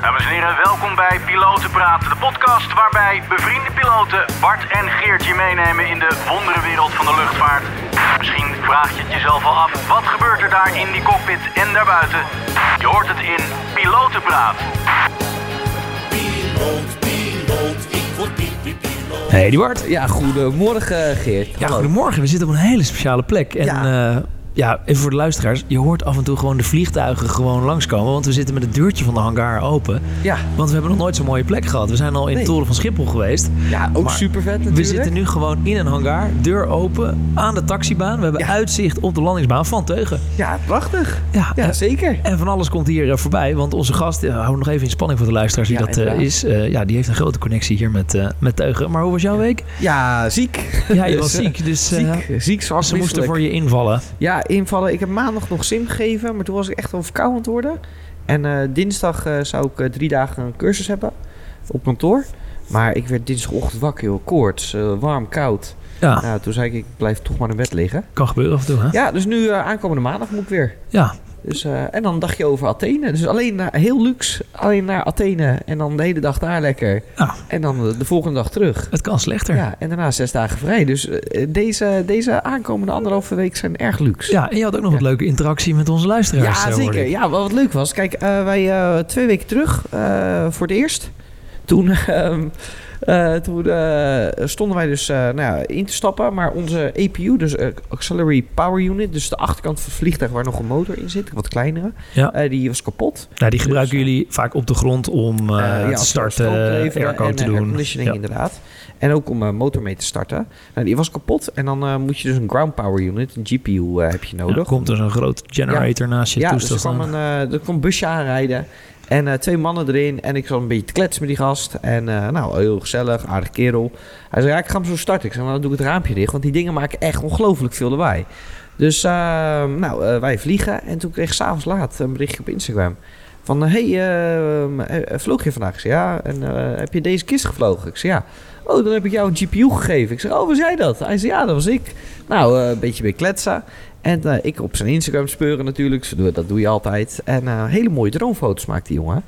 Dames en heren, welkom bij Piloten Praten, de podcast waarbij bevriende piloten Bart en Geertje meenemen in de wonderenwereld van de luchtvaart. Misschien vraag je het jezelf al af, wat gebeurt er daar in die cockpit en daarbuiten? Je hoort het in Piloten Praat. Piloot, piloot, ik word piep, piep, piloot. Hey Eduard. Ja, goedemorgen Geert. Ja, Hallo. goedemorgen. We zitten op een hele speciale plek. En Ja. ja. Ja, even voor de luisteraars. Je hoort af en toe gewoon de vliegtuigen gewoon langskomen. Want we zitten met het deurtje van de hangar open. Ja, Want we hebben nog nooit zo'n mooie plek gehad. We zijn al in Nee. de toren van Schiphol geweest. ja ook super vet natuurlijk. We zitten nu gewoon in een hangar. Deur open. Aan de taxibaan. We hebben Ja. uitzicht op de landingsbaan van Teugen. Ja, prachtig. Ja, Ja, en- zeker. En van alles komt hier eh, voorbij. Want onze gast, uh, hou nog even in spanning voor de luisteraars wie Ja, dat eh, is. Eh, ja, die heeft een grote connectie hier met, eh, met Teugen. Maar hoe was jouw week? Ja, ziek. Ja, je Dus, was eh, ziek. Dus eh, Ziek, ziek, zwak, ze moesten voor je invallen. Ja, invallen. Ik heb maandag nog sim gegeven, maar toen was ik echt wel verkouden aan het worden. En eh, dinsdag eh, zou ik eh, drie dagen een cursus hebben op kantoor. Maar ik werd dinsdagochtend wakker, joh. Koorts, warm, koud. Ja, Nou, toen zei ik, ik blijf toch maar in bed liggen. kan gebeuren af en toe, hè? Ja, dus nu aankomende maandag moet ik weer. Ja, Dus, eh, en dan dacht je over Athene. Dus alleen naar, heel luxe, alleen naar Athene. En dan de hele dag daar lekker. Ja. En dan de, de volgende dag terug. het kan slechter. Ja, en daarna zes dagen vrij. Dus eh, deze, deze aankomende anderhalve week zijn erg luxe. Ja, en je had ook nog wat leuke interactie met onze luisteraars. Ja, eh, zeker. Ja, wat wat leuk was. Kijk, wij twee weken terug, voor het eerst, toen, eh, toen eh, stonden wij dus eh, nou ja, in te stappen. Maar onze APU, dus Auxiliary Power Unit, dus de achterkant van het vliegtuig waar nog een motor in zit, wat kleinere, Ja. die was kapot. Nou, die gebruiken Dus, jullie vaak op de grond om ja, te starten, airco te doen. airconditioning Ja. inderdaad. En ook om een motor mee te starten. Nou, die was kapot. En dan moet je dus een ground power unit, een GPU heb je Ja, nodig. er komt dus een groot generator naast je ja, dus toestel er kwam, staan. een, er kwam een busje aanrijden. En eh, twee mannen erin. En ik zat een beetje te kletsen met die gast. En eh, nou, heel gezellig, aardig kerel. Hij zei, ja, ik ga hem zo starten. Ik zei, nou, dan doe ik het raampje dicht. Want die dingen maken echt ongelooflijk veel lawaai. Dus eh, nou, eh, wij vliegen. En toen kreeg ik s'avonds laat een berichtje op Instagram. Van, hey, eh, eh, vloog je vandaag? Ik zei, ja. En heb je deze kist gevlogen? Ik zei, ja. Oh, dan heb ik jou een GPU gegeven. Ik zeg, oh, was jij dat? Hij zei, ja, dat was ik. Nou, een beetje weer kletsen. En eh, ik op zijn Instagram speuren natuurlijk. Dat doe je altijd. En eh, hele mooie droomfoto's maakt die jongen.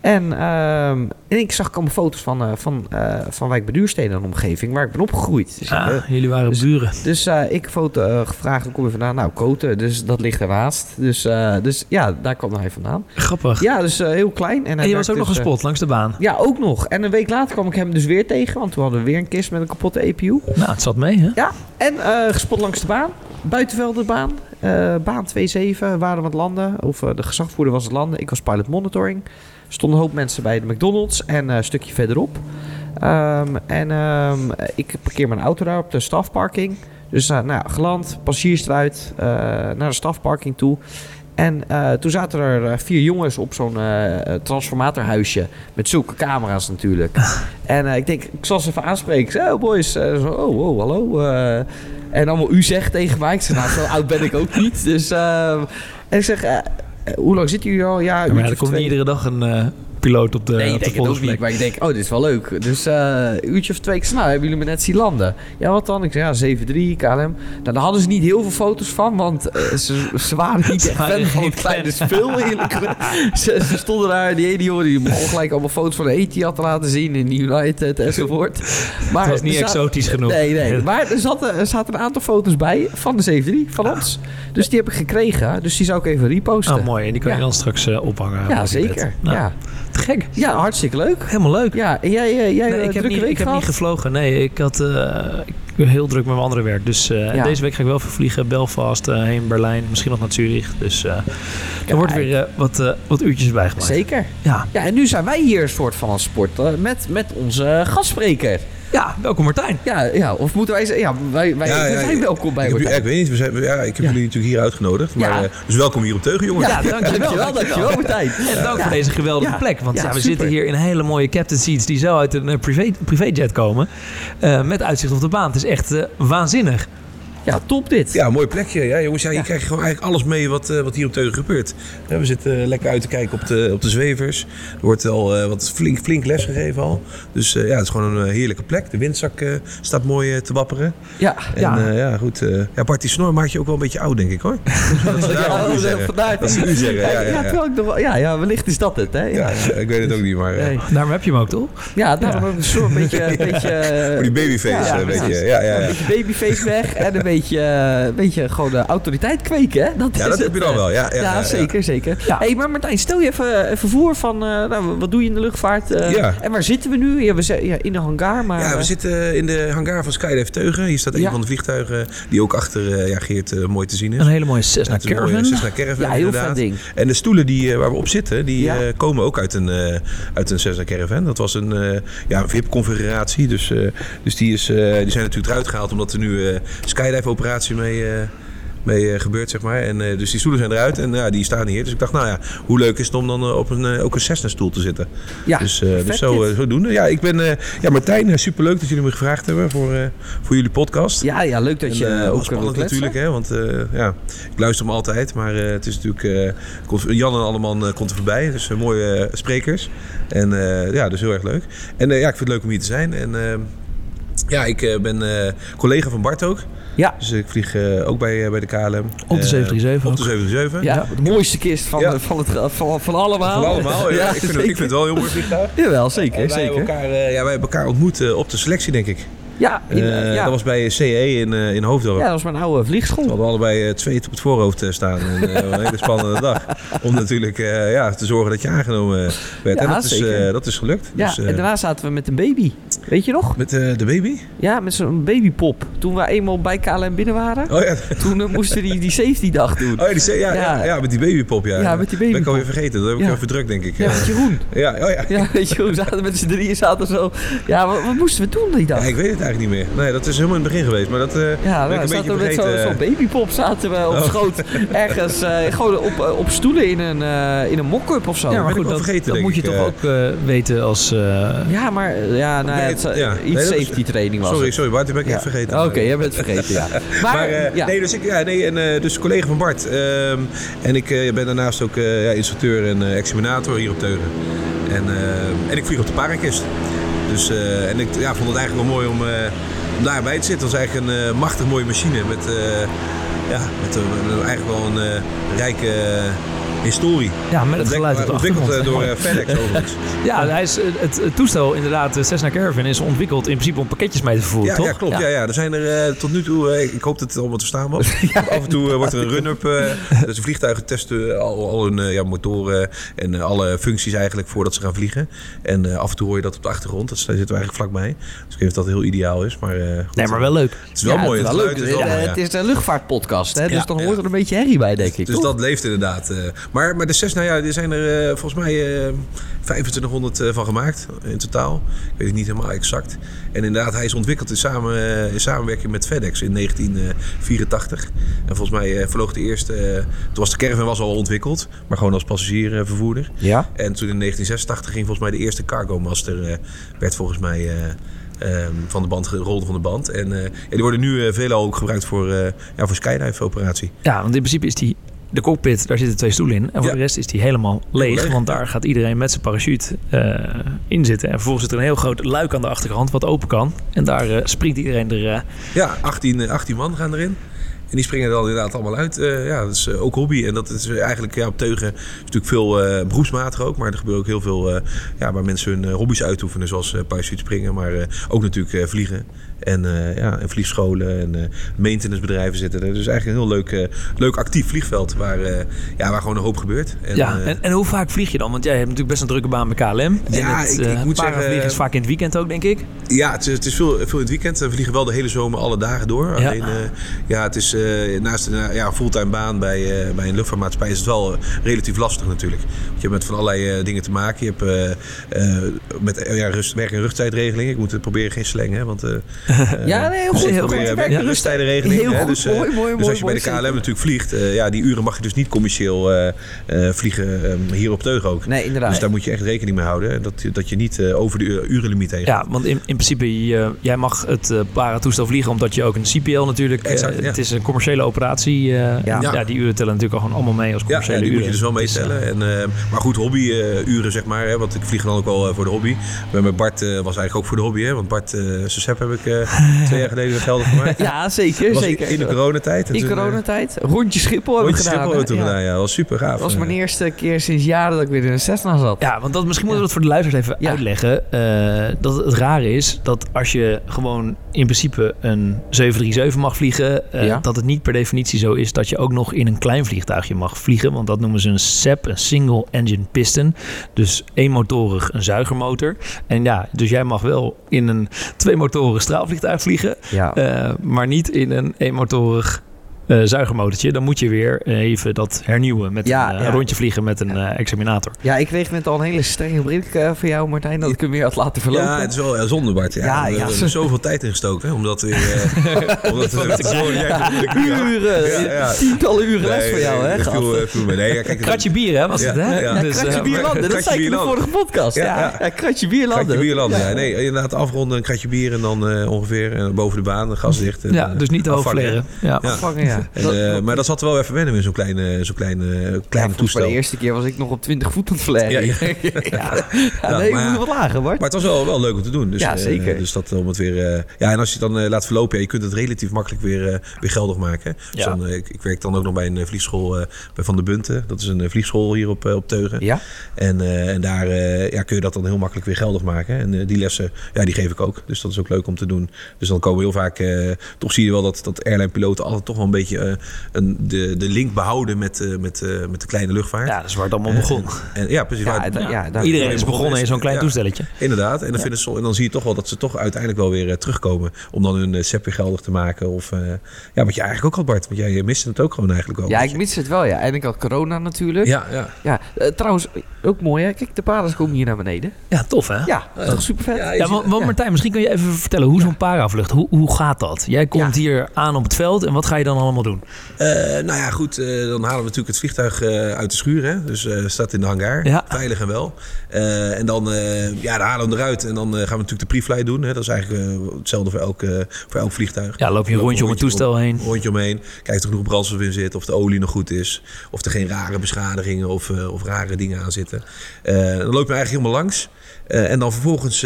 En, ehm, en ik zag allemaal foto's van, eh, van, van Wijk bij Duurstede en omgeving, waar ik ben opgegroeid. Dus, Ah, jullie waren dus- buren. dus ik foto gevraagd, kom je vandaan? Nou, Koten, dus dat ligt ernaast. Dus, dus ja, daar kwam hij vandaan. Grappig. Ja, dus heel klein. En, hij en je was ook nog dus, gespot langs de baan. ja, ook nog. En een week later kwam ik hem dus weer tegen, want toen hadden we weer een kist met een kapotte APU. Nou, het zat mee, hè? Ja, en gespot langs de baan. Buitenvelderbaan. eh baan 2-7 waren we aan het landen. Of eh, de gezagvoerder was het landen. Ik was pilot monitoring. Er stonden een hoop mensen bij de McDonald's. En eh, een stukje verderop. Ehm, en ehm, ik parkeer mijn auto daar op de stafparking. Dus eh, nou geland, passagiers eruit. eh, naar de stafparking toe. En eh, toen zaten er eh, vier jongens op zo'n eh, transformatorhuisje. Met zulke camera's natuurlijk. en ik denk, ik zal ze even aanspreken. Zei, oh boys. Zo, oh, oh, hallo. en allemaal u zegt tegen mij. Ik zeg, nou, zo oud ben ik ook niet. Dus, eh, en ik zeg, hoe lang zitten jullie al? Ja, Ja, maar ja, er komt twee. iedere dag een piloot op de, Nee, op ik de denk het ook volgende niet. Maar ik denk, oh, dit is wel leuk. Dus eh, een uurtje of twee. Ik zei, nou, hebben jullie me net zien landen? Ja, wat dan? Ik zei, ja, 7-3, KLM. Nou, daar hadden ze niet heel veel foto's van, want eh, ze, ze waren niet echt fan van het kleine spul. ze, ze stonden daar, die ene jongen, die begon gelijk allemaal foto's van de Etihad te laten zien in United enzovoort. Maar Het was niet zat- exotisch genoeg. Nee, nee. Maar er zaten, er zaten een aantal foto's bij van de 7-3, van ons. Dus die heb ik gekregen. Dus die zou ik even reposten. Oh, mooi. En die kan je dan straks eh, ophangen. Ja, zeker. Nou, Ja. Te Gek. ja, hartstikke leuk. Helemaal leuk. Ja, en jij, eh, jij Nee, eh, ik heb, niet, week ik heb niet gevlogen. Nee, ik, had, eh, ik ben heel druk met mijn andere werk. Dus Ja. deze week ga ik wel even vliegen. Belfast, heen Berlijn. Misschien nog naar Zurich. Dus er wordt weer wat, wat uurtjes bijgemaakt. Zeker. Ja. Ja, en nu zijn wij hier een soort van een sport met, met onze gastspreker. Ja, welkom Martijn. Ja, ja, of moeten wij zeggen, ja, wij, wij Ja, we ja, zijn welkom bij ik, Martijn. ik weet niet, we zijn, ja, ik heb jullie natuurlijk hier uitgenodigd. Maar, Ja. eh, dus welkom hier op Teugen, jongens. Ja, dankjewel, dankjewel, Martijn. En dank voor deze geweldige plek. Want we super. zitten hier in hele mooie captain seats die zo uit een eh, privé, privéjet komen. eh, met uitzicht op de baan. Het is echt waanzinnig. Ja, top dit. Ja, mooi plekje. Ja, jongens, ja, je gewoon eigenlijk alles mee wat, eh, wat hier op Teugen gebeurt. Ja, we zitten eh, lekker uit te kijken op de, op de zwevers. Er wordt al eh, wat flink, flink les gegeven al. Dus eh, ja, het is gewoon een heerlijke plek. De windzak eh, staat mooi te wapperen. Ja, En ja. ja, ja goed. eh ja, Bart, die snor maakt je ook wel een beetje oud, denk ik hoor. Dat daarom Ja, dat- zeggen. Dat u zeggen. Ja, ja, ja. ik nog ja, ja, wellicht is dat het, hè? Ja, ik weet het ook niet, maar... Nee. Daarom heb je hem ook, toch? Ja, daarom ook een soort beetje... Een beetje eh, Voor die babyface, beetje. Ja, ja, Een beetje babyface weg en een beetje, eh, een beetje gewoon de autoriteit kweken, hè? Dat Ja, is dat heb je dan eh. wel. Ja, ja, Ja, ja, ja. zeker, zeker. Ja. hey, maar Martijn, stel je even, even voor van, eh, nou, wat doe je in de luchtvaart? eh, Ja. En waar zitten we nu? Ja, we zijn ja, in de hangar, maar... Ja, we eh, zitten in de hangar van Skydive Teugen. Hier staat een Ja. van de vliegtuigen die ook achter eh, ja, Geert eh, mooi te zien is. Een hele mooie Cessna mooie Caravan. Cessna Caravan, Ja, heel inderdaad. ding. En de stoelen die, eh, waar we op zitten, die Ja. eh, komen ook uit een, eh, uit een Cessna Caravan. Dat was een, eh, ja, VIP-configuratie. Dus, eh, dus die, is, eh, die zijn natuurlijk eruit gehaald omdat er nu eh Skydive-operatie mee, eh, mee eh, gebeurt, zeg maar. En, eh, dus die stoelen zijn eruit en ja, die staan hier. Dus ik dacht, nou ja, hoe leuk is het om dan op een, ook een Cessna-stoel te zitten. Ja, dus, dus zo, zo doen. Ja, ik ben ja, Martijn, superleuk dat jullie me gevraagd hebben voor, voor jullie podcast. Ja, ja, leuk dat je En, ook spannend natuurlijk, hè, want ja, ik luister hem altijd. Maar het is natuurlijk, Jan en Alleman komt er voorbij, dus mooie sprekers. En ja, dus heel erg leuk. En ja, ik vind het leuk om hier te zijn. En ja, ik ben collega van Bart ook. Ja, Dus ik vlieg eh, ook bij, eh, bij de KLM. Op de Eh, 737 Op de ook. 737. ja, de mooiste kist van, Ja. van, het, van, van allemaal. Van allemaal. Ja, ik, vind, het- ik vind het wel heel mooi vliegtuig. Jawel, zeker, En wij, hebben zeker. elkaar, eh, ja, wij hebben elkaar ontmoet eh, op de selectie, denk ik. Ja, in, Eh, ja. Dat was bij CE in, eh, in Hoofddorp. ja, dat was mijn oude We vliegschool. hadden allebei eh, twee op het voorhoofd eh, staan. En, eh, een hele spannende dag. Om natuurlijk eh, ja, te zorgen dat je aangenomen werd. Ja, en dat is, zeker. eh, dat is gelukt. Ja, Dus, eh, en daarna zaten we met een baby. Weet je nog? Met eh, de baby? Ja, met zo'n babypop. Toen we eenmaal bij KLM binnen waren, Oh ja, toen eh, moesten we die, die safety dag doen. oh, ja, die, ja, ja. Ja. Ja, met die babypop. Ja, Ja, met die Dat ben ik babypop. alweer vergeten. Dat heb ik Ja. even druk, denk ik. Ja, met Jeroen. ja, oh ja. Ja, weet je, we zaten met z'n drieën zaten zo. Ja, wat, wat moesten we doen die dag? Ja, ik weet het eigenlijk niet meer. Nee, dat is helemaal in het begin geweest. Maar dat eh Ja, ben we ik een met zo'n zo babypop zaten we op Oh. schoot ergens eh, gewoon op, op stoelen in een, eh, in een mock-up of zo. Ja, maar ik goed, dat, vergeten, dat denk moet je toch ook eh, weten als... eh, Ja, maar ja, nou, eh, ja. iets Nee, dat is- safety training was sorry, sorry Bart, die ben ik Ja. even vergeten. Oké, jij bent het vergeten, ja. Maar, Maar, eh, ja. nee, dus ik, ja, nee, en, eh, dus collega van Bart. ehm, en ik ben daarnaast ook ja, instructeur en examinator hier op Teugen. En, eh, en ik vlieg op de Parakist. Dus, en ik ja, vond het eigenlijk wel mooi om, om daarbij te zitten. Het was eigenlijk een machtig mooie machine met, ja, met, eigenlijk wel een rijke historie. ja, met het geluid op de Ontwikkeld eh, door eh, FedEx overigens. Ja, hij is, eh, het, het toestel inderdaad, de Cessna Caravan, is ontwikkeld in principe om pakketjes mee te vervoeren, Ja, toch? ja, klopt. Ja. Ja, Er zijn er eh, tot nu toe, eh, ik hoop dat het allemaal te staan was. Af en toe eh, wordt er een run-up. eh, dus vliegtuigen testen al, al hun eh, ja, motoren en eh, alle functies eigenlijk voordat ze gaan vliegen. En eh, af en toe hoor je dat op de achtergrond. Dat zitten we eigenlijk vlakbij. Dus ik weet niet of dat heel ideaal is. Maar, eh, goed, Nee, maar wel leuk. Het is wel Ja, mooi. Het is wel leuk. Eh, Het ja. is een luchtvaartpodcast, hè? dus Ja, dan ja. hoort er een beetje herrie bij, denk ik. Dus toch? dat leeft inderdaad. Eh. maar, maar de Cessna, ja, er zijn er eh, volgens mij eh 2500 eh, van gemaakt in totaal. Ik weet het niet helemaal exact. En inderdaad, hij is ontwikkeld in, samen, eh, in samenwerking met FedEx in 1984. En volgens mij eh, vloog de eerste... eh, toen was de caravan was al ontwikkeld, maar gewoon als passagiervervoerder. Ja. En toen in 1986 ging volgens mij de eerste Cargo Master... eh, werd volgens mij... eh, ehm, van de band gerolde van de band. En eh, ja, die worden nu eh, veelal ook gebruikt voor, eh ja, voor skydive-operatie. Ja, want in principe is die... De cockpit, daar zitten twee stoelen in. En voor Ja. de rest is die helemaal leeg. leeg, want daar gaat iedereen met zijn parachute eh, in zitten. En vervolgens zit er een heel groot luik aan de achterkant wat open kan. En daar eh, springt iedereen er... eh, Ja, 18, eh, 18 man gaan erin. En die springen er dan inderdaad allemaal uit. Ja, dat is ook hobby. En dat is eigenlijk ja, op Teugen is natuurlijk veel eh beroepsmatig ook. Maar er gebeurt ook heel veel ja, waar mensen hun hobby's uitoefenen. Zoals parachute springen. Maar ook natuurlijk vliegen. En, eh, ja, en vliegscholen en eh maintenancebedrijven zitten er. Dus eigenlijk een heel leuk, eh, leuk actief vliegveld. Waar, ja, waar gewoon een hoop gebeurt. En, ja, en, en hoe vaak vlieg je dan? Want jij hebt natuurlijk best een drukke baan bij KLM. Ja, het, ik- ik moet zeggen- is vaak in het weekend ook, denk ik. Ja, het is, het is veel, veel in het weekend. We vliegen wel de hele zomer alle dagen door. Ja. Alleen, ja, het is naast een ja, fulltime baan bij, bij een luchtvaartmaatschappij is het wel relatief lastig natuurlijk. Want je hebt met van allerlei dingen te maken. Je hebt met ja, rust, werk- en rusttijdregelingen. Ik moet het proberen geen slang, hè, want Ja, nee, heel Dus goed. Heel goed. Ja. rusttijdenregeling. Heel hè, dus, eh, mooi, mooi, dus mooi, als je bij de KLM zeker. natuurlijk vliegt, eh, ja, die uren mag je dus niet commercieel eh, vliegen ehm, hier op Teug ook. Nee, inderdaad. Dus daar moet je echt rekening mee houden. Dat, je- dat je niet over de uren- urenlimiet heen gaat. Ja, want in, in principe, je- jij mag het para-toestel vliegen omdat je ook een CPL natuurlijk... Exact, ja. Het is een commerciële operatie. Ja. ja. die uren tellen natuurlijk al gewoon allemaal mee als Ja, commerciële ja, die uren. moet je dus wel meestellen. En, eh, maar goed, hobbyuren zeg maar. Hè, want ik vlieg dan ook wel voor de hobby. Met Bart was eigenlijk ook voor de hobby. Hè, want Bart, sep heb ik twee jaar geleden weer geldig gemaakt. Ja, zeker. was zeker. in de coronatijd. In toen, eh, coronatijd. Rondje Schiphol hebben we Rondje gedaan. Schiphol hebben we gedaan, ja. Dat was super gaaf. Dat was Eh, mijn eerste keer sinds jaren dat ik weer in een Cessna zat. Ja, want dat, misschien moeten we dat voor de luisteraars even Ja. uitleggen. eh, dat het rare is dat als je gewoon in principe een 737 mag vliegen... eh, Ja. dat het niet per definitie zo is dat je ook nog in een klein vliegtuigje mag vliegen. Want dat noemen ze een SEP, een Single Engine Piston. Dus eenmotorig, een zuigermotor. En ja, dus jij mag wel in een tweemotorig straalvliegtuig vliegen... Ja. eh, maar niet in een eenmotorig eh zuigermotortje. Dan moet je weer even dat hernieuwen met Ja, een, eh, ja. een rondje vliegen met een eh, examinator. ja, ik kreeg net al een hele strenge blik eh, van jou, Martijn, dat ik hem weer had laten verlopen. Ja, het is wel ja, zonde, Bart. Ja, Ja, we ja, hebben zo- er zoveel tijd in gestoken. Hè, omdat weer... eh, omdat uren, tientallen uren les voor jou, hè, viel, viel. Nee, kijk, Kratje bier, hè, was het, hè? ja. Dus, kratje bier landen, dat zei ik in de vorige podcast. Ja, kratje bier landen. Kratje bier landen. Nee, inderdaad afronden, een kratje bier en dan eh, ongeveer boven de baan, gas dicht. en, ja, dus niet te hoog afvangen. vleren. Ja. Ja. Afvangen, ja. En, Dat- eh, maar dat zat er wel even wennen met zo'n kleine, zo'n kleine, kleine ja, volgens toestel. de eerste keer was ik nog op 20 voet aan het flaren. Ja, Ja, ja. nee, maar we ja. moeten wat lager, Bart. Maar het was wel, wel leuk om te doen. Dus, Ja, eh, zeker. dus dat om het weer. eh, ja, en als je het dan eh, laat verlopen, ja, je kunt het relatief makkelijk weer, eh, weer geldig maken. Dus dan, eh, ik, ik werk dan ook nog bij een eh, vliegschool eh, bij Van de Bunten. Dat is een eh, vliegschool hier op, eh, op Teugen. Ja? En, eh, en daar eh, ja, kun je dat dan heel makkelijk weer geldig maken. En eh, die lessen, ja, die geef ik ook. Dus dat is ook leuk om te doen. Dus dan komen heel vaak, eh, toch zie je wel dat, dat airline-piloten altijd toch wel een beetje eh, een, de, de link behouden met, eh, met, eh, met de kleine luchtvaart. ja, dat is waar het allemaal begon. En, ja, precies. Ja, waar- ja, Iedereen is begonnen in zo'n klein Ja. toestelletje. Inderdaad, en dan, vinden ze, en dan zie je toch wel dat ze toch uiteindelijk wel weer terugkomen om dan hun uh, SEP weer geldig te maken. Of, eh, ja, wat je eigenlijk ook had, Bart, want jij miste het ook gewoon eigenlijk wel. Ja, ik mis het wel, ja. En ik had corona natuurlijk. Ja, ja, ja. trouwens, ook mooi, hè. Kijk, de paarden komen hier naar beneden. Ja, tof, hè? Ja, toch super vet. Ja, want. Martijn, misschien kun je even vertellen hoe zo'n paravlucht, hoe, hoe gaat dat? Jij komt Ja. hier aan op het veld en wat ga je dan allemaal doen? Eh, nou ja, goed, eh, dan halen we natuurlijk het vliegtuig eh, uit de schuur. Hè? Dus staat in de hangar, Ja. veilig en wel. En dan, ja, dan halen we hem eruit en dan gaan we natuurlijk de pre-flight doen. Hè? Dat is eigenlijk hetzelfde voor elk, voor elk vliegtuig. Ja, loop je een rondje om het toestel heen. Een rondje omheen. Kijk of er genoeg brandstof in zit. Of de olie nog goed is. Of er geen rare beschadigingen of, of rare dingen aan zitten. Dan loop je eigenlijk helemaal langs. En dan vervolgens,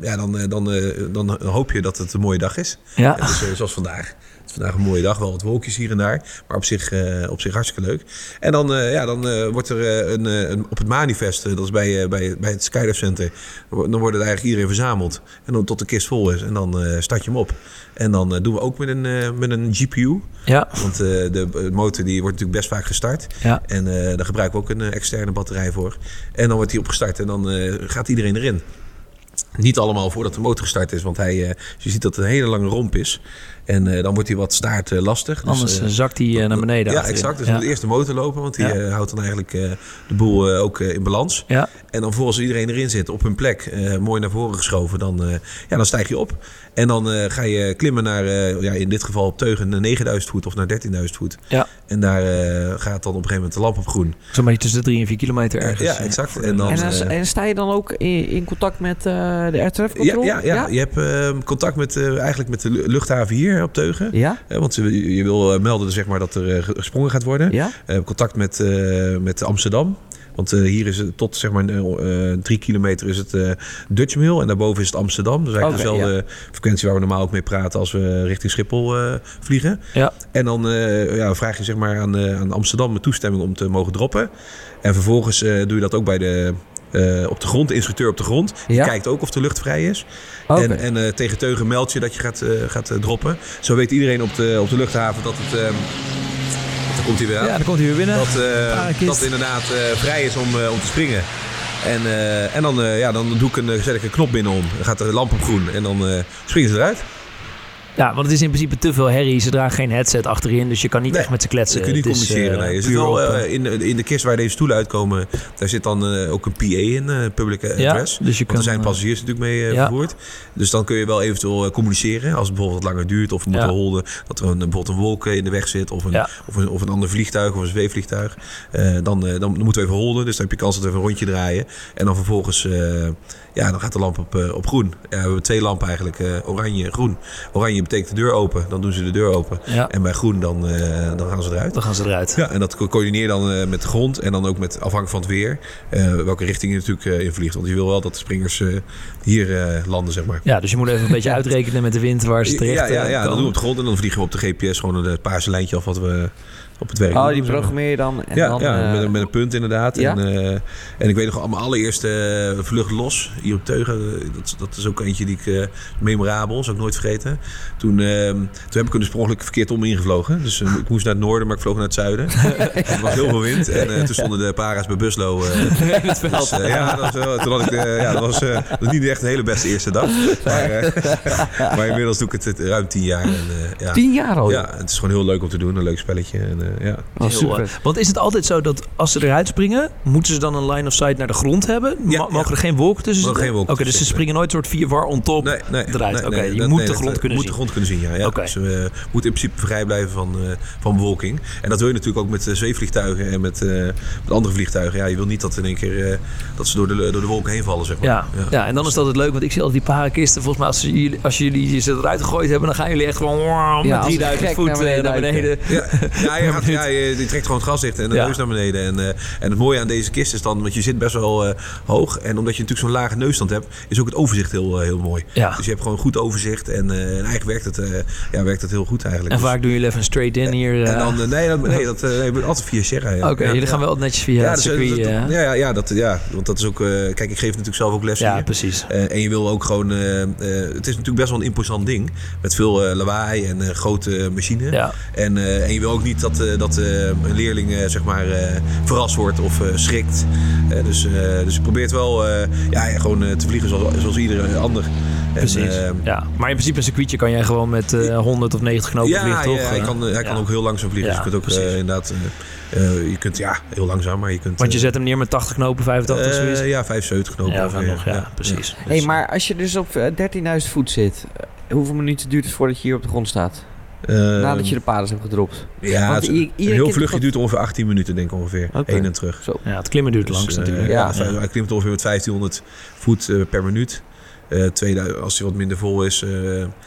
ja, dan, dan, dan hoop je dat het een mooie dag is. Ja. Dus, zoals vandaag. Is vandaag een mooie dag, wel wat wolkjes hier en daar. Maar op zich, eh, op zich hartstikke leuk. En dan, eh, ja, dan eh, wordt er een, een, op het manifest, dat is bij, bij, bij het Skydive Center, dan wordt het eigenlijk iedereen verzameld. En dan tot de kist vol is. En dan start je hem op. En dan doen we ook met een, met een GPU. Ja, Want de motor die wordt natuurlijk best vaak gestart. ja. En daar gebruiken we ook een externe batterij voor. En dan wordt hij opgestart en dan gaat iedereen erin. Niet allemaal voordat de motor gestart is, want hij, eh, je ziet dat het een hele lange romp is. En eh, dan wordt hij wat staart eh, lastig. Dus, Anders zakt hij naar beneden. ja, achterin. exact. Dus ja. dan moet eerst de motor lopen, want die Ja. houdt dan eigenlijk de boel ook in balans. Ja. En dan volgens iedereen erin zit, op hun plek, mooi naar voren geschoven, dan, ja, dan stijg je op. En dan ga je klimmen naar, ja, in dit geval op teugen, naar 9000 voet of naar 13.000 voet. Ja. En daar eh, gaat dan op een gegeven moment de lamp op groen. Zo'n beetje tussen de 3 en 4 kilometer ergens. ja, eh, exact. En dan- En, eh, en sta je dan ook in, in contact met eh, de air traffic Ja, control? ja, ja, je hebt eh, contact met, eh, eigenlijk met de lu- luchthaven hier op Teugen. Ja? Eh, want je, je wil eh, melden zeg maar, dat er eh, gesprongen gaat worden. Ja? Eh, contact met, eh, met Amsterdam. Want eh, hier is het tot zeg maar eh, eh, drie kilometer is het Dutch Mail en daarboven is het Amsterdam. Dus eigenlijk dezelfde frequentie waar we normaal ook mee praten als we richting Schiphol vliegen. Ja. En dan ja, vraag je zeg maar aan, aan Amsterdam met toestemming om te mogen droppen. En vervolgens doe je dat ook bij de, op de grond, de instructeur op de grond. Die Ja. kijkt ook of de lucht vrij is. En, en tegen teugen meld je dat je gaat, gaat droppen. Zo weet iedereen op de, op de luchthaven dat het... daar komt hij weer aan. Ja, dan komt hij weer binnen. Dat, Parenkist. dat het inderdaad eh, vrij is om, eh, om te springen. En, en dan, ja, dan doe ik een, zet ik een knop binnen om. Dan gaat de lamp op groen en dan springen ze eruit. Ja, want het is in principe te veel herrie. Ze dragen geen headset achterin, dus je kan niet Nee, echt met ze kletsen. Ze kunnen niet Het is, communiceren. eh, nee. Je zit puur wel, eh, eh, in, in de kist waar deze stoelen uitkomen, daar zit dan ook een PA in, eh public Ja, address. dus je Want er kan, zijn passagiers natuurlijk mee ja. vervoerd. Dus dan kun je wel eventueel communiceren. Als het bijvoorbeeld langer duurt of we moeten Ja. holden. Dat er een, bijvoorbeeld een wolk in de weg zit. Of een, Ja. of een, of een ander vliegtuig of een zweefvliegtuig. Dan, dan moeten we even holden. Dus dan heb je kans dat we even een rondje draaien. En dan vervolgens ja, dan gaat de lamp op, eh, op groen. Ja, we hebben twee lampen eigenlijk. eh, oranje en groen. Oranje betekent de deur open. Dan doen ze de deur open. Ja, En bij groen dan, eh, dan gaan ze eruit. dan gaan ze eruit. Ja, en dat co- coördineer dan met de grond en dan ook met afhankelijk van het weer. welke richting je natuurlijk in vliegt. Want je wil wel dat de springers hier landen, zeg maar. Ja, dus je moet even een beetje uitrekenen met de wind waar ze terecht ja, ja, ja, dan doen we op de grond en dan vliegen we op de GPS gewoon het paarse lijntje af wat we op het werk Oh, die programmeer je dan. En ja, dan, ja eh, met, een, met een punt inderdaad. ja? En, eh, en ik weet nog, mijn allereerste eh, vlucht los hier op Teugen. Dat, dat is ook eentje die ik memorabel, zou ik nooit vergeten. Toen, eh, toen heb ik hem dus per ongeluk verkeerd om ingevlogen. Dus ik moest naar het noorden, maar ik vloog naar het zuiden. er was heel veel wind. En toen stonden de para's bij Buslo. het veld. dus, ja, dat was, wel- toen had ik, ja, dat was, dat was niet echt een hele beste eerste dag. Maar, maar inmiddels doe ik het, ruim tien jaar. En, ja. Tien jaar al. Ja, het is gewoon heel leuk om te doen. Een leuk spelletje. En, ja. Oh, Heel, super. eh, want is het altijd zo dat als ze eruit springen, moeten ze dan een line of sight naar de grond hebben? Ja, Mogen ja. er geen wolken tussen Mogen zitten? geen wolken Oké, dus ze springen nooit soort vier war on top. Nee, nee, eruit. nee, Oké, nee, je dat- moet nee, de grond eh, kunnen moet zien. de grond kunnen zien, ja. Dus we moeten in principe vrij blijven van, eh, van bewolking. En dat wil je natuurlijk ook met eh, zweefvliegtuigen en met, eh, met andere vliegtuigen. Ja, je wil niet dat in één keer eh, dat ze door de, door de wolken heen vallen, zeg maar. Ja, ja. en dan is dat het leuk, want ik zie altijd die parenkisten. Volgens mij, als, ze jullie, als jullie ze eruit gegooid hebben, dan gaan jullie echt gewoon met als een 3000 gek voet naar eh, beneden naar beneden. Ja, ja, ja je, je trekt gewoon het gas dicht en de Ja. neus naar beneden. En, eh, en het mooie aan deze kist is dan, want je zit best wel eh, hoog. En omdat je natuurlijk zo'n lage neusstand hebt, is ook het overzicht heel, eh, heel mooi. Ja. Dus je hebt gewoon goed overzicht. En, en eigenlijk werkt het, ja, werkt het heel goed eigenlijk. En Dus- vaak doen jullie even een straight in hier. en dan, nee, dat, nee, dat nee, altijd via Sierra. ja. Oké, Ja, jullie ja. gaan wel netjes via het dus, circuit. dat- eh. ja, ja, ja, dat, ja, want dat is ook... kijk, ik geef natuurlijk zelf ook les ja, precies. En je wil ook gewoon... het is natuurlijk best wel een imposant ding. Met veel lawaai en grote machine. Ja. En, en je wil ook niet dat, dat eh, een leerling eh, zeg maar, eh, verrast wordt of eh, schrikt. Eh, dus, eh, dus je probeert wel eh, ja, gewoon eh, te vliegen zoals, zoals iedere ander. En, Precies. eh, ja. Maar in principe een circuitje kan jij gewoon met eh 100 of 90 knopen ja, vliegen, toch? ja, hij Eh, kan, hij kan ook heel langzaam vliegen. Ja, dus je kunt ook precies. eh, inderdaad... eh, eh, je kunt, ja, heel langzaam, maar je kunt... Want je eh, zet hem neer met 80 knopen, 85 eh, zoiets. ja, 75 knopen. ja, van nog, ja, precies. Hey, maar als je dus op eh, 13.000 voet zit, eh, hoeveel minuten duurt het voordat je hier op de grond staat? Eh, Nadat je de paders hebt gedropt. Ja, Want het- heel vluchtje duurt ongeveer 18 minuten, denk ik ongeveer. Oké. Heen en terug. Zo. ja, het klimmen duurt Dus, langs eh, natuurlijk. ja. ja, Hij klimt ongeveer met 1500 voet eh, per minuut. Eh 2000, als hij wat minder vol is. eh,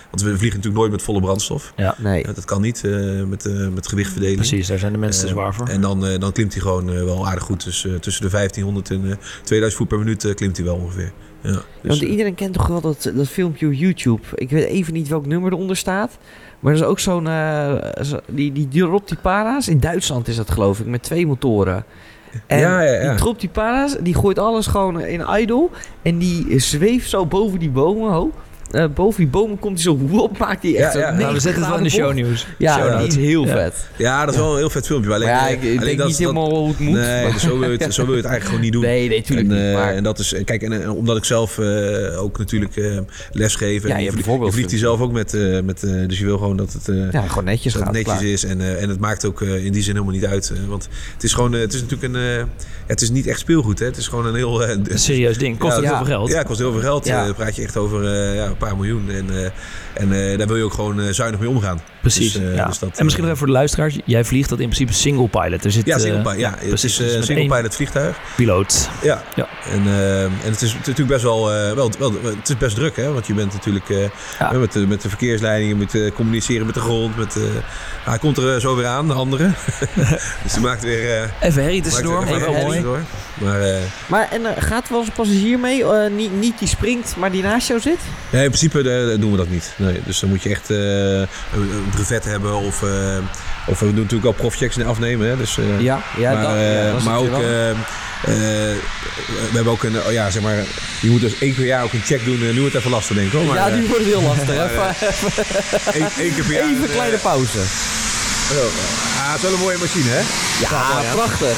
want we vliegen natuurlijk nooit met volle brandstof. Nee. Eh, dat kan niet eh, met, eh, met gewichtverdeling. Precies, daar zijn de mensen te zwaar voor. En dan, eh, dan klimt hij gewoon wel aardig goed. Dus eh, tussen de 1500 en eh 2000 voet per minuut klimt hij wel ongeveer. Ja, dus, Want eh, iedereen kent toch wel dat, dat filmpje op YouTube. Ik weet even niet welk nummer eronder staat. Maar er is ook zo'n... eh, zo- die, die, die para's. In Duitsland is dat geloof ik. Met twee motoren. En Ja, ja, ja. die dropt die para's. Die gooit alles gewoon in idle. En die zweeft zo boven die bomen. Ho. Eh, boven die bomen komt hij zo op. Maakt hij echt Ja, ja. nou, we 90 zetten het wel in de bocht. shownieuws. Ja, Show notes. is heel vet. ja, dat is wel een heel vet filmpje. Alleen, ja, eh, ik, ik alleen denk dat- niet dat- helemaal hoe het moet. Nee, dus zo, wil je het, zo wil je het eigenlijk gewoon niet doen. nee, nee, tuurlijk en, niet. eh, Maar en dat is, kijk, en, en omdat ik zelf eh, ook natuurlijk eh les geef. En Ja, je je, je vliegt die zelf ook met, eh, met eh, dus je wil gewoon dat het, eh, ja, gewoon netjes dat gaat. netjes klaar. is. En, eh, en het maakt ook eh, in die zin helemaal niet uit. eh, want het is gewoon, eh, het is natuurlijk een, eh, het is niet echt speelgoed. Hè? Het is gewoon een heel... eh, Een serieus ding. Kost heel veel geld. ja, het kost heel veel geld. Eh, praat je echt over eh, ja, paar miljoen. En, eh, en eh, daar wil je ook gewoon eh, zuinig mee omgaan. Precies. Dus, ja. dus dat, en misschien nog even voor de luisteraars. Jij vliegt dat in principe single pilot. Er zit, Ja, single pilot. Ja, het precies. is Dus een single pilot vliegtuig. piloot. Ja. Ja. En, en het is natuurlijk best wel, eh, wel, wel, het is best druk, hè? Want je bent natuurlijk Ja. met, de, met de verkeersleidingen, je moet eh, communiceren met de grond. Met, eh, ah, hij komt er zo weer aan, de andere. dus die maakt weer. eh, Even herrie tussendoor, maar even wel herrie. mooi. tussendoor. Maar Maar en gaat er wel eens een passagier mee? Eh, niet, niet die springt, maar die naast jou zit? Nee, in principe eh, doen we dat niet. Nee, dus dan moet je echt eh, een, brevet hebben. Of, eh, of we doen natuurlijk al profchecks afnemen. Hè? Dus, Ja, ja, maar, dat, ja, dat maar ook, we hebben ook een, oh ja, zeg maar, je moet dus één keer per jaar ook een check doen. nu wordt het even lastig, denk ik hoor. Maar, ja, nu wordt het heel lastig. Even, één, keer per jaar. even een, kleine pauze. ah, het is wel een mooie machine, hè? Ja, prachtig.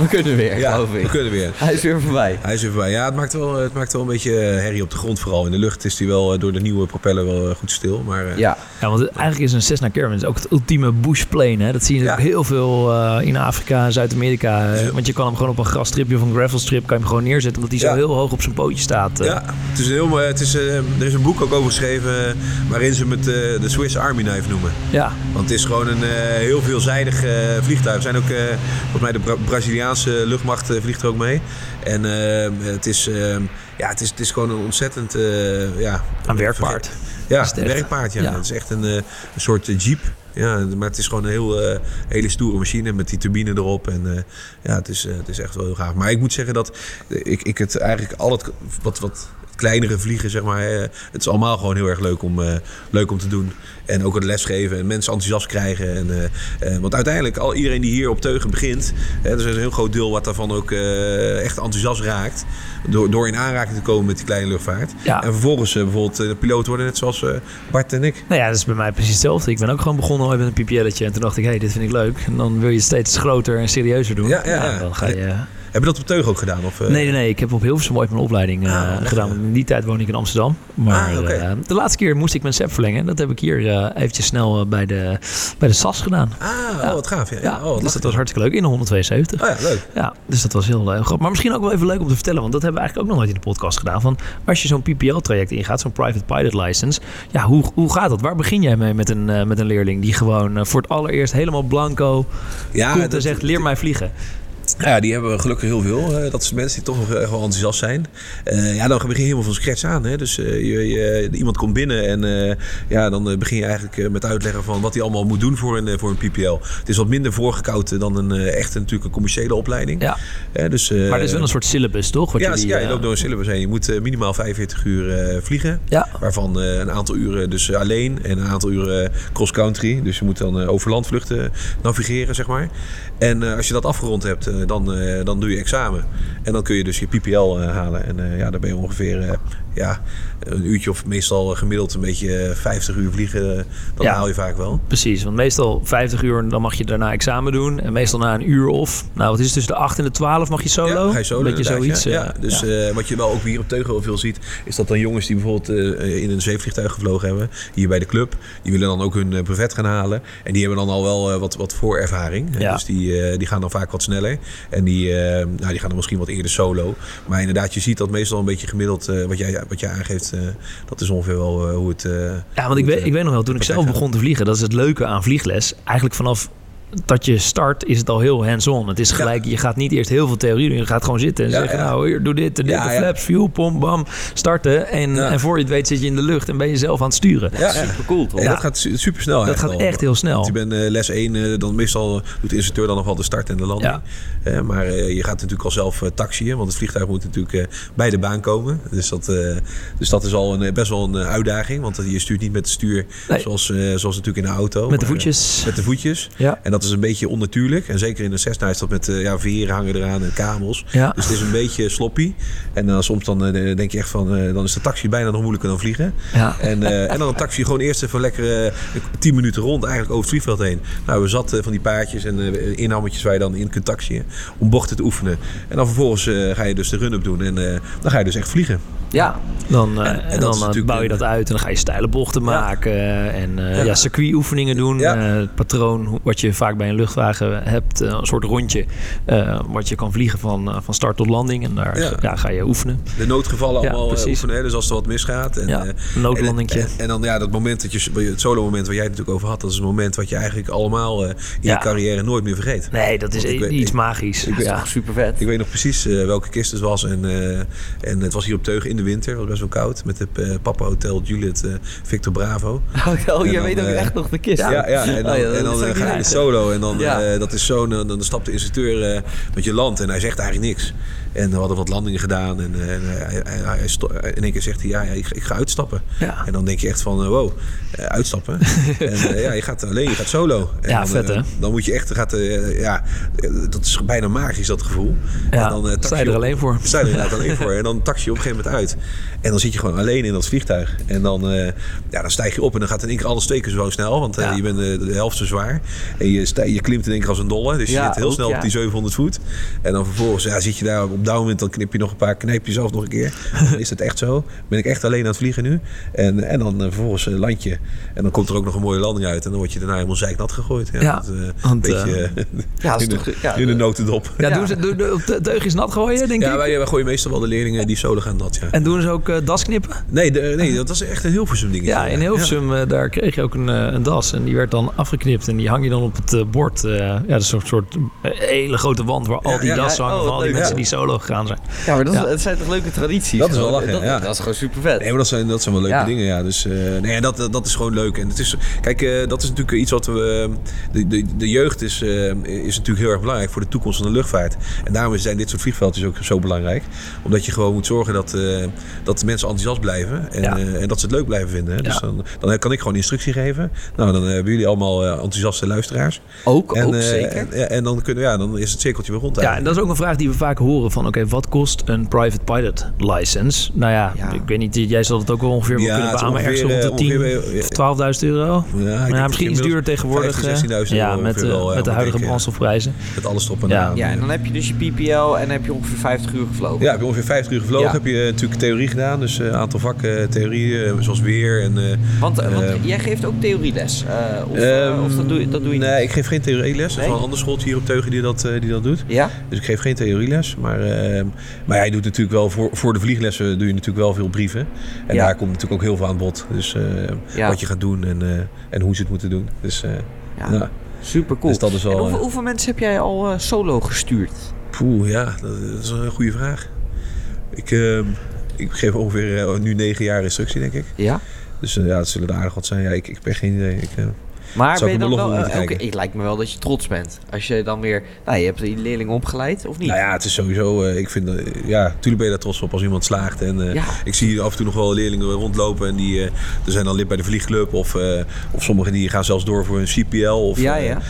We kunnen weer, Ja, geloof we ik. kunnen weer. Hij is weer voorbij. Hij is er voorbij. Ja, het maakt wel, het maakt wel een beetje eh, herrie op de grond vooral. In de lucht is hij wel eh, door de nieuwe propeller wel eh, goed stil. Maar eh, Ja, Ja, want eigenlijk is een Cessna Caravan ook het ultieme bushplane. Hè? Dat zie je Ja. ook heel veel eh, in Afrika en Zuid-Amerika. Ja. Want je kan hem gewoon op een grasstripje of een gravelstrip kan je hem gewoon neerzetten. Omdat hij Ja. zo heel hoog op zijn pootje staat. Ja, het is heel, het is, er is een boek ook over geschreven waarin ze hem het, de Swiss Army Knife noemen. ja. Want het is gewoon een eh, heel veelzijdig eh, vliegtuig. Er zijn ook, eh, volgens mij de Bra- Braziliaanse luchtmacht eh, vliegt er ook mee. En eh, het, is, eh, ja, het, is, het is gewoon een ontzettend... eh, ja, Een werkpaard. Ja, een werkpaard. Ja. Ja. Het is echt een, een soort jeep. Ja, maar het is gewoon een heel, hele stoere machine met die turbine erop. En ja, het is, het is echt wel heel gaaf. Maar ik moet zeggen dat ik, ik het eigenlijk al het wat, wat kleinere vliegen, zeg maar. eh, het is allemaal gewoon heel erg leuk om, eh, leuk om te doen. En ook het lesgeven en mensen enthousiast krijgen. En, eh, want uiteindelijk, al iedereen die hier op Teugen begint... Hè, er is een heel groot deel wat daarvan ook echt enthousiast raakt. Door, door in aanraking te komen met die kleine luchtvaart. Ja. En vervolgens bijvoorbeeld piloot worden, net zoals Bart en ik. Nou ja, dat is bij mij precies hetzelfde. Ik ben ook gewoon begonnen ooit met een PPL'tje. En toen dacht ik, hé, hey, dit vind ik leuk. En dan wil je het steeds groter en serieuzer doen. Ja, ja, ja. dan ga je... Heb je dat op Teugen ook gedaan? Of, eh? Nee, nee, nee. Ik heb op Hilversum ooit mijn opleiding eh, Ah, lekker. gedaan. In die tijd woonde ik in Amsterdam. Maar Ah, eh, de laatste keer moest ik mijn SEP verlengen. Dat heb ik hier eh, eventjes snel eh, bij, de, bij de SAS gedaan. Ah, Ja. oh, wat gaaf. Ja, Ja, oh, wat dus dat was hartstikke leuk. In de 172. Oh ja, leuk. Ja, dus dat was heel grappig. Maar misschien ook wel even leuk om te vertellen, want dat hebben we eigenlijk ook nog nooit in de podcast gedaan. Van als je zo'n PPL-traject ingaat, zo'n private pilot license, ja, hoe, hoe gaat dat? Waar begin jij mee met een, eh, met een leerling die gewoon eh, voor het allereerst helemaal blanco Ja, komt en dat- zegt: leer mij vliegen? Ja, die hebben we gelukkig heel veel. Eh, dat zijn mensen die toch nog wel enthousiast zijn. Eh, ja, dan begin je helemaal van scratch aan. Hè? Dus eh, je, je- iemand komt binnen en ja, dan begin je eigenlijk met uitleggen van wat hij allemaal moet doen voor een, voor een PPL. Het is wat minder voorgekoud dan een echt natuurlijk een commerciële opleiding. Ja, dus, maar er is wel een soort syllabus, toch? Wat ja, jullie, ja, je loopt door een syllabus heen. Je moet minimaal 45 uur vliegen. Ja, Waarvan een aantal uren dus alleen en een aantal uren cross-country. Dus je moet dan over landvluchten navigeren, zeg maar. En als je dat afgerond hebt, dan, eh, dan doe je examen. En dan kun je dus je PPL eh, halen. En eh, ja, daar ben je ongeveer eh, ja, een uurtje of meestal gemiddeld een beetje eh, 50 uur vliegen. eh, dan Ja. haal je vaak wel. precies. Want meestal 50 uur, dan mag je daarna examen doen. En meestal na een uur of, nou wat is het, tussen de 8 en de 12 mag je solo? Ja, ga je solo beetje zoiets. Ja, eh, ja. Dus eh, wat je wel ook hier op Teugel veel ziet, is dat dan jongens die bijvoorbeeld eh, in een zeevliegtuig gevlogen hebben, hier bij de club, die willen dan ook hun eh, brevet gaan halen. En die hebben dan al wel eh, wat, wat voorervaring. Dus die, eh, die gaan dan vaak wat sneller. En die, eh, nou, die gaan dan misschien wat eerder solo. Maar inderdaad, je ziet dat meestal een beetje gemiddeld, eh, wat, jij, wat jij aangeeft, eh, dat is ongeveer wel eh, hoe het... eh, Ja, want ik weet, ik weet nog wel, toen ik zelf begon te vliegen, dat is het leuke aan vliegles. Eigenlijk vanaf dat je start is het al heel hands-on. Het is gelijk, je gaat niet eerst heel veel theorie doen. Je gaat gewoon zitten en Ja, zeggen, ja. nou hier, doe dit dit, Ja, de ja. flaps, fuel, pom, bam, starten. En, Ja. en voor je het weet zit je in de lucht en ben je zelf aan het sturen. Ja, super cool toch? Dat gaat super snel Dat gaat echt heel snel. Want je bent eh, les 1, eh, dan meestal doet de instructeur dan nog wel de start en de landing. Ja. Eh, maar eh, je gaat natuurlijk al zelf taxiën, want het vliegtuig moet natuurlijk eh, bij de baan komen. Dus dat, eh, dus dat is al een, best wel een uitdaging, want je stuurt niet met het stuur Nee. zoals, eh, zoals natuurlijk in een auto. Met de voetjes. met de voetjes. Ja. En dat is een beetje onnatuurlijk. En zeker in een Cessna is dat met eh, ja, veren hangen eraan en kamels. Ja. Dus het is een beetje sloppy. En dan soms dan, eh, denk je echt van, eh, dan is de taxi bijna nog moeilijker dan vliegen. Ja. En, eh, en dan een taxi gewoon eerst even lekker eh, 10 minuten rond, eigenlijk over het vliegveld heen. Nou, we zaten van die paardjes en eh inhammetjes waar je dan in kunt taxiën om bochten te oefenen. En dan vervolgens eh, ga je dus de run-up doen en eh, dan ga je dus echt vliegen. Ja, Dan, eh, En- en dan is eh, bouw je dat uit en dan ga je steile bochten maken. En eh, Ja. ja. circuitoefeningen doen. Ja. Eh, het patroon wat je vaak bij een luchtwagen hebt. eh, een soort rondje eh, wat je kan vliegen van, eh, van start tot landing. En daar Ja. ja. ga je oefenen. De noodgevallen Ja, allemaal eh, precies. oefenen, hè, dus als er wat misgaat. En, Ja, eh, een noodlandingje. En, en, en dan ja, dat moment dat je, het solo moment waar jij het natuurlijk over had, dat is een moment wat je eigenlijk allemaal eh, in Ja. je carrière nooit meer vergeet. Nee, dat is weet- iets ik- magisch. ik weet- ja. super vet. Ik weet nog precies eh, welke kist het was. En, eh, en het was hier op Teugen in de winter. Het was best wel koud. Met het eh, Papa Hotel Juliet eh, Victor Bravo. Oh, oh, je weet ook eh, echt nog de kist. Ja, ja, en dan, Oh, ja, en dan ga je de solo. En dan, dat is zo, dan, dan stapt de instructeur dat je landt. En hij zegt eigenlijk niks. En we hadden wat landingen gedaan. En, eh, en hij, hij, hij sto- in één keer zegt hij, ja, ja, ik, ik ga uitstappen. Ja. En dan denk je echt van, eh, wow, eh, uitstappen. en eh, ja, je gaat alleen, je gaat solo. En Ja, dan, vet, eh, hè? Dan moet je echt, gaat, eh, ja, eh, dat is bijna magisch, dat gevoel. Ja, en dan, eh, sta je er op- alleen voor. Sta je er inderdaad alleen voor. En dan taxi je op een gegeven moment uit. En dan zit je gewoon alleen in dat vliegtuig. En dan, eh, ja, dan stijg je op en dan gaat in één keer alles twee keer zo snel. Want eh, Ja. je bent eh, de helft zo zwaar. En je, stij- je klimt in één keer als een dolle. Dus je zit heel ook, snel op die 700 voet. En dan vervolgens ja, zit je daar op downwind. Dan knip je nog een paar, knijp je zelf nog een keer. Dan is het echt zo. Ben ik echt alleen aan het vliegen nu. En, en dan eh, vervolgens eh, land je. En dan komt er ook nog een mooie landing uit. En dan word je daarna helemaal zeiknat gegooid. Ja, Ja, dat, eh, want, een beetje Ja, dat is in, de, toch- ja, in de notendop. Ja, Ja. doen ze doen de, de teugjes nat gooien, denk Ja, ik? wij, wij gooien meestal wel de leerlingen die solo gaan nat, ja. En doen ze ook eh, das knippen? Nee, de, nee, dat was echt een Hilversum dingetje. Ja, in Hilversum, daar kreeg je ook een, een das. En die werd dan afgeknipt. En die hang je dan op het bord. eh, ja, dat is een soort hele grote wand waar al Ja, die ja, dassen ja. hangen Oh, van al die leuk, mensen ja. die solo gegaan zijn. Ja, maar dat, is- zijn toch leuke tradities? Dat is wel Gewoon, lachen, dat, ja. dat is gewoon super vet. Nee, maar dat zijn, dat zijn wel leuke Ja. dingen, ja. Dus eh, nee, dat, dat is gewoon leuk. En het is, kijk, eh, dat is natuurlijk iets wat we... De, de, de jeugd is, eh, is natuurlijk heel erg belangrijk voor de toekomst van de luchtvaart. En daarom zijn dit soort vliegveldjes ook zo belangrijk. Omdat je gewoon moet zorgen dat, eh, dat de mensen enthousiast blijven. En, Ja. eh, en dat ze het leuk blijven vinden. hè. Dus dan, dan kan ik gewoon instructie geven. Nou, dan hebben jullie allemaal eh, enthousiaste luisteraars. Ook, En, ook eh, zeker. En, en dan, kunnen, ja, dan is het cirkeltje weer rond Ja, en dat is ook een vraag die we vaak horen van... oké, wat kost een private pilot license? Nou ja, Ja. ik weet niet, jij zal het ook wel ongeveer Ja, kunnen beamen. Ergens ongeveer, rond de eh, 10 ongeveer, of 12.000 euro. Ja, misschien iets duurder tegenwoordig. 15.000, eh, 16.000 ja, met, ongeveer eh, wel, met de huidige eh, brandstofprijzen. Met alles erop en Ja. eraan. Ja, en dan heb je dus je PPL en dan heb je ongeveer 50 uur gevlogen. Ja, heb je ongeveer 50 uur gevlogen. Ja. Heb je natuurlijk theorie gedaan. Dus een aantal vakken theorie, eh, zoals weer. En, eh, Want, eh, want jij geeft ook theorieles. eh, of, eh, ehm, of dat doe je, dat doe je Nee, niet? ik geef geen theorieles. Er is wel een ander schooltje hier op Teugen die dat, eh, die dat doet. Ja? Dus ik geef geen theorieles. Maar, maar ja, je doet natuurlijk wel voor, voor de vlieglessen doe je natuurlijk wel veel brieven. En Ja. daar komt natuurlijk ook heel veel aan bod. Dus eh, Ja. wat je gaat doen en, eh, en hoe ze het moeten doen. Dus, eh, Ja. Super cool. Dus dat is wel, en hoeveel, eh, hoeveel mensen heb jij al solo gestuurd? Poeh, ja, dat is een goede vraag. Ik, ehm, ik geef ongeveer nu negen jaar instructie, denk ik. Ja? Dus ja, het zullen er aardig wat zijn. Ja, ik, ik heb echt geen idee. Ik, Maar Zou ben je ik dan wel... eh, het lijkt me wel dat je trots bent. Als je dan weer... Nou, je hebt die leerlingen opgeleid, of niet? Nou ja, het is sowieso. eh, ik vind, eh, ja, natuurlijk ben je daar trots op als iemand slaagt. En eh, Ja. ik zie hier af en toe nog wel leerlingen rondlopen. En die eh, er zijn dan lid bij de vliegclub. Of, eh, of sommigen die gaan zelfs door voor een CPL. Of, Ja, eh, ja.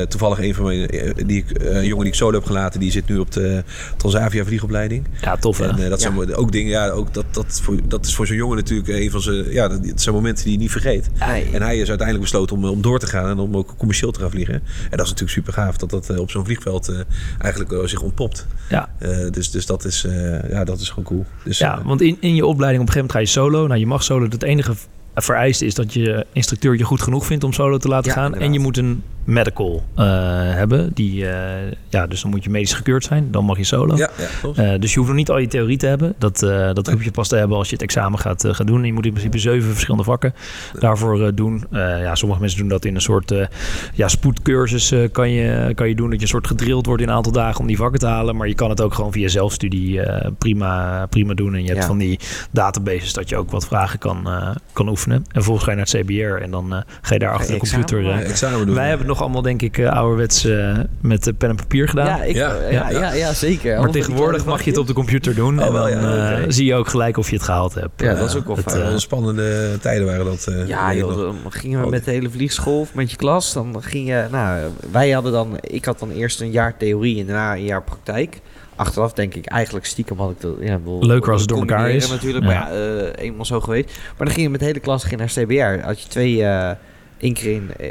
eh, toevallig een van mijn, die, ik, eh, een jongen die ik solo heb gelaten, die zit nu op de Transavia vliegopleiding. Ja, tof hè? En eh, dat Ja. zijn ook dingen, ja, ook dat, dat, voor, dat is voor zo'n jongen natuurlijk een van zijn, ja, dat dat zijn momenten die je niet vergeet. En hij is uiteindelijk besloten om, om door te gaan en om ook commercieel te gaan vliegen. En dat is natuurlijk super gaaf dat dat eh, op zo'n vliegveld eh, eigenlijk eh, zich ontpopt. Ja. Dus dus dat, is, ja, dat is gewoon cool. Dus, Ja, want in, in je opleiding op een gegeven moment ga je solo. Nou, je mag solo. Het enige vereiste is dat je instructeur je goed genoeg vindt om solo te laten Ja, gaan. inderdaad. En je moet een medical eh, hebben. Die, eh, ja, dus dan moet je medisch gekeurd zijn. Dan mag je solo. ja, ja. Eh, dus je hoeft nog niet al je theorie te hebben. Dat, dat hoef je pas te hebben als je het examen gaat, gaan doen. En je moet in principe zeven verschillende vakken daarvoor doen. Ja, sommige mensen doen dat in een soort ja, spoedcursus kan, je, kan je doen. Dat je een soort gedrild wordt in een aantal dagen om die vakken te halen. Maar je kan het ook gewoon via zelfstudie prima, prima doen. En je hebt Ja. van die databases dat je ook wat vragen kan, kan oefenen. En vervolgens ga je naar het CBR en dan ga je daar achter de examen computer... examen doen. wij hebben het allemaal, denk ik, eh, ouderwets eh, met eh, pen en papier gedaan. Ja, ik, Ja. ja. Ja, ja, ja, zeker. Maar tegenwoordig mag je het op de computer doen. Oh, en dan eh, zie je ook gelijk of je het gehaald hebt. Ja, dat is ook wel Het, spannende tijden waren dat. eh, Ja, joh, dan gingen we met de hele vliegschool of met je klas. Dan ging je, nou, wij hadden dan, ik had dan eerst een jaar theorie en daarna een jaar praktijk. Achteraf denk ik eigenlijk stiekem had ik dat. Ja, wel, Leuker als het door elkaar is. natuurlijk, Ja. maar ja, eh, eenmaal zo geweest. Maar dan ging je met de hele klas ging naar CBR. Had je twee, eh één keer in, eh,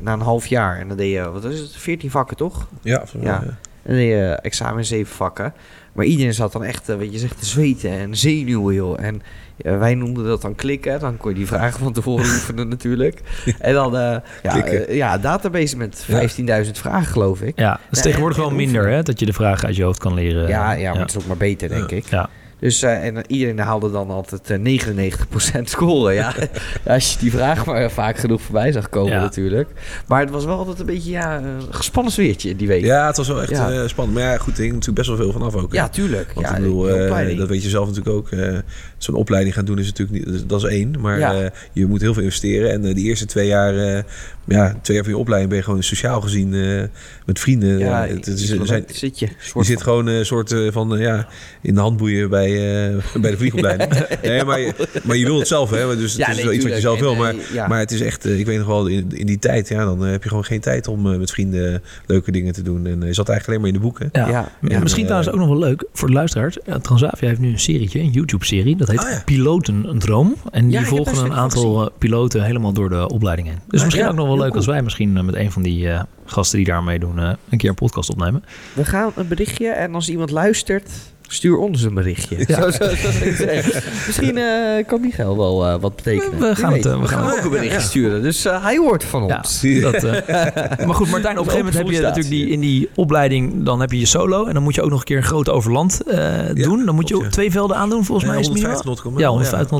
na een half jaar. En dan deed je, wat is het, 14 vakken toch? Ja, volgens mij, Ja. ja. En dan deed je examen in zeven vakken. Maar iedereen zat dan echt, eh, weet je, zegt te zweten en zenuwen, joh. En ja, wij noemden dat dan klikken. Dan kon je die vragen van tevoren oefenen natuurlijk. En dan, eh, ja, eh, ja, database met 15.000 vragen, geloof ik. ja, het is tegenwoordig en- wel en minder hè, dat je de vragen uit je hoofd kan leren. Ja, ja, maar het is ook maar beter, denk ik. Ja, Dus, eh, en iedereen haalde dan altijd eh, 99% scoren. Ja, als je die vraag maar vaak genoeg voorbij zag komen Ja. natuurlijk. Maar het was wel altijd een beetje ja, een gespannen sfeertje die week. Ja, het was wel echt Ja. eh, spannend. Maar ja, goed, er hing natuurlijk best wel veel vanaf ook. hè. Ja, tuurlijk. Want ja, ik bedoel, eh, dat weet je zelf natuurlijk ook. eh, Zo'n opleiding gaan doen is natuurlijk niet, dat is één. Maar Ja. eh, je moet heel veel investeren. En eh, die eerste twee jaar, eh, ja, twee jaar van je opleiding ben je gewoon sociaal gezien eh, met vrienden. ja, eh, het, zijn, zit je. je zit gewoon een soort eh, van eh, ja, in de handboeien bij, eh, bij de vliegopleiding. nee, maar, je, maar je wil het zelf, hè? Dus het Ja, is nee, wel iets wat je zelf wil. En, Maar, eh, ja. maar het is echt, eh, ik weet nog wel, in, in die tijd, ja, dan heb je gewoon geen tijd om met vrienden leuke dingen te doen. En je zat eigenlijk alleen maar in de boeken. Ja. Ja. Misschien trouwens ook nog wel leuk voor de luisteraars. Transavia heeft nu een serietje, een YouTube-serie. Dat heet Oh ja. Piloten een Droom. En die volgen een aantal piloten helemaal door de opleiding heen. Dus misschien ja, ook nog wel leuk als wij misschien met een van die eh, gasten die daar meedoen eh, een keer een podcast opnemen. We gaan een berichtje en als iemand luistert, stuur ons een berichtje. Ja. Zo, zo. Misschien eh, kan Michael wel eh, wat betekenen. We gaan het, eh, we we gaan ook een berichtje Ja. sturen. Dus eh, hij hoort van Ja, ons. dat, eh, maar goed, Martijn, op een gegeven moment heb je natuurlijk die, in die opleiding, dan heb je je solo. En dan moet je ook nog een keer een groot overland eh, doen. Dan moet je ook twee velden aandoen, volgens mij is het minimaal. 150 nautical Ja, mijl, 150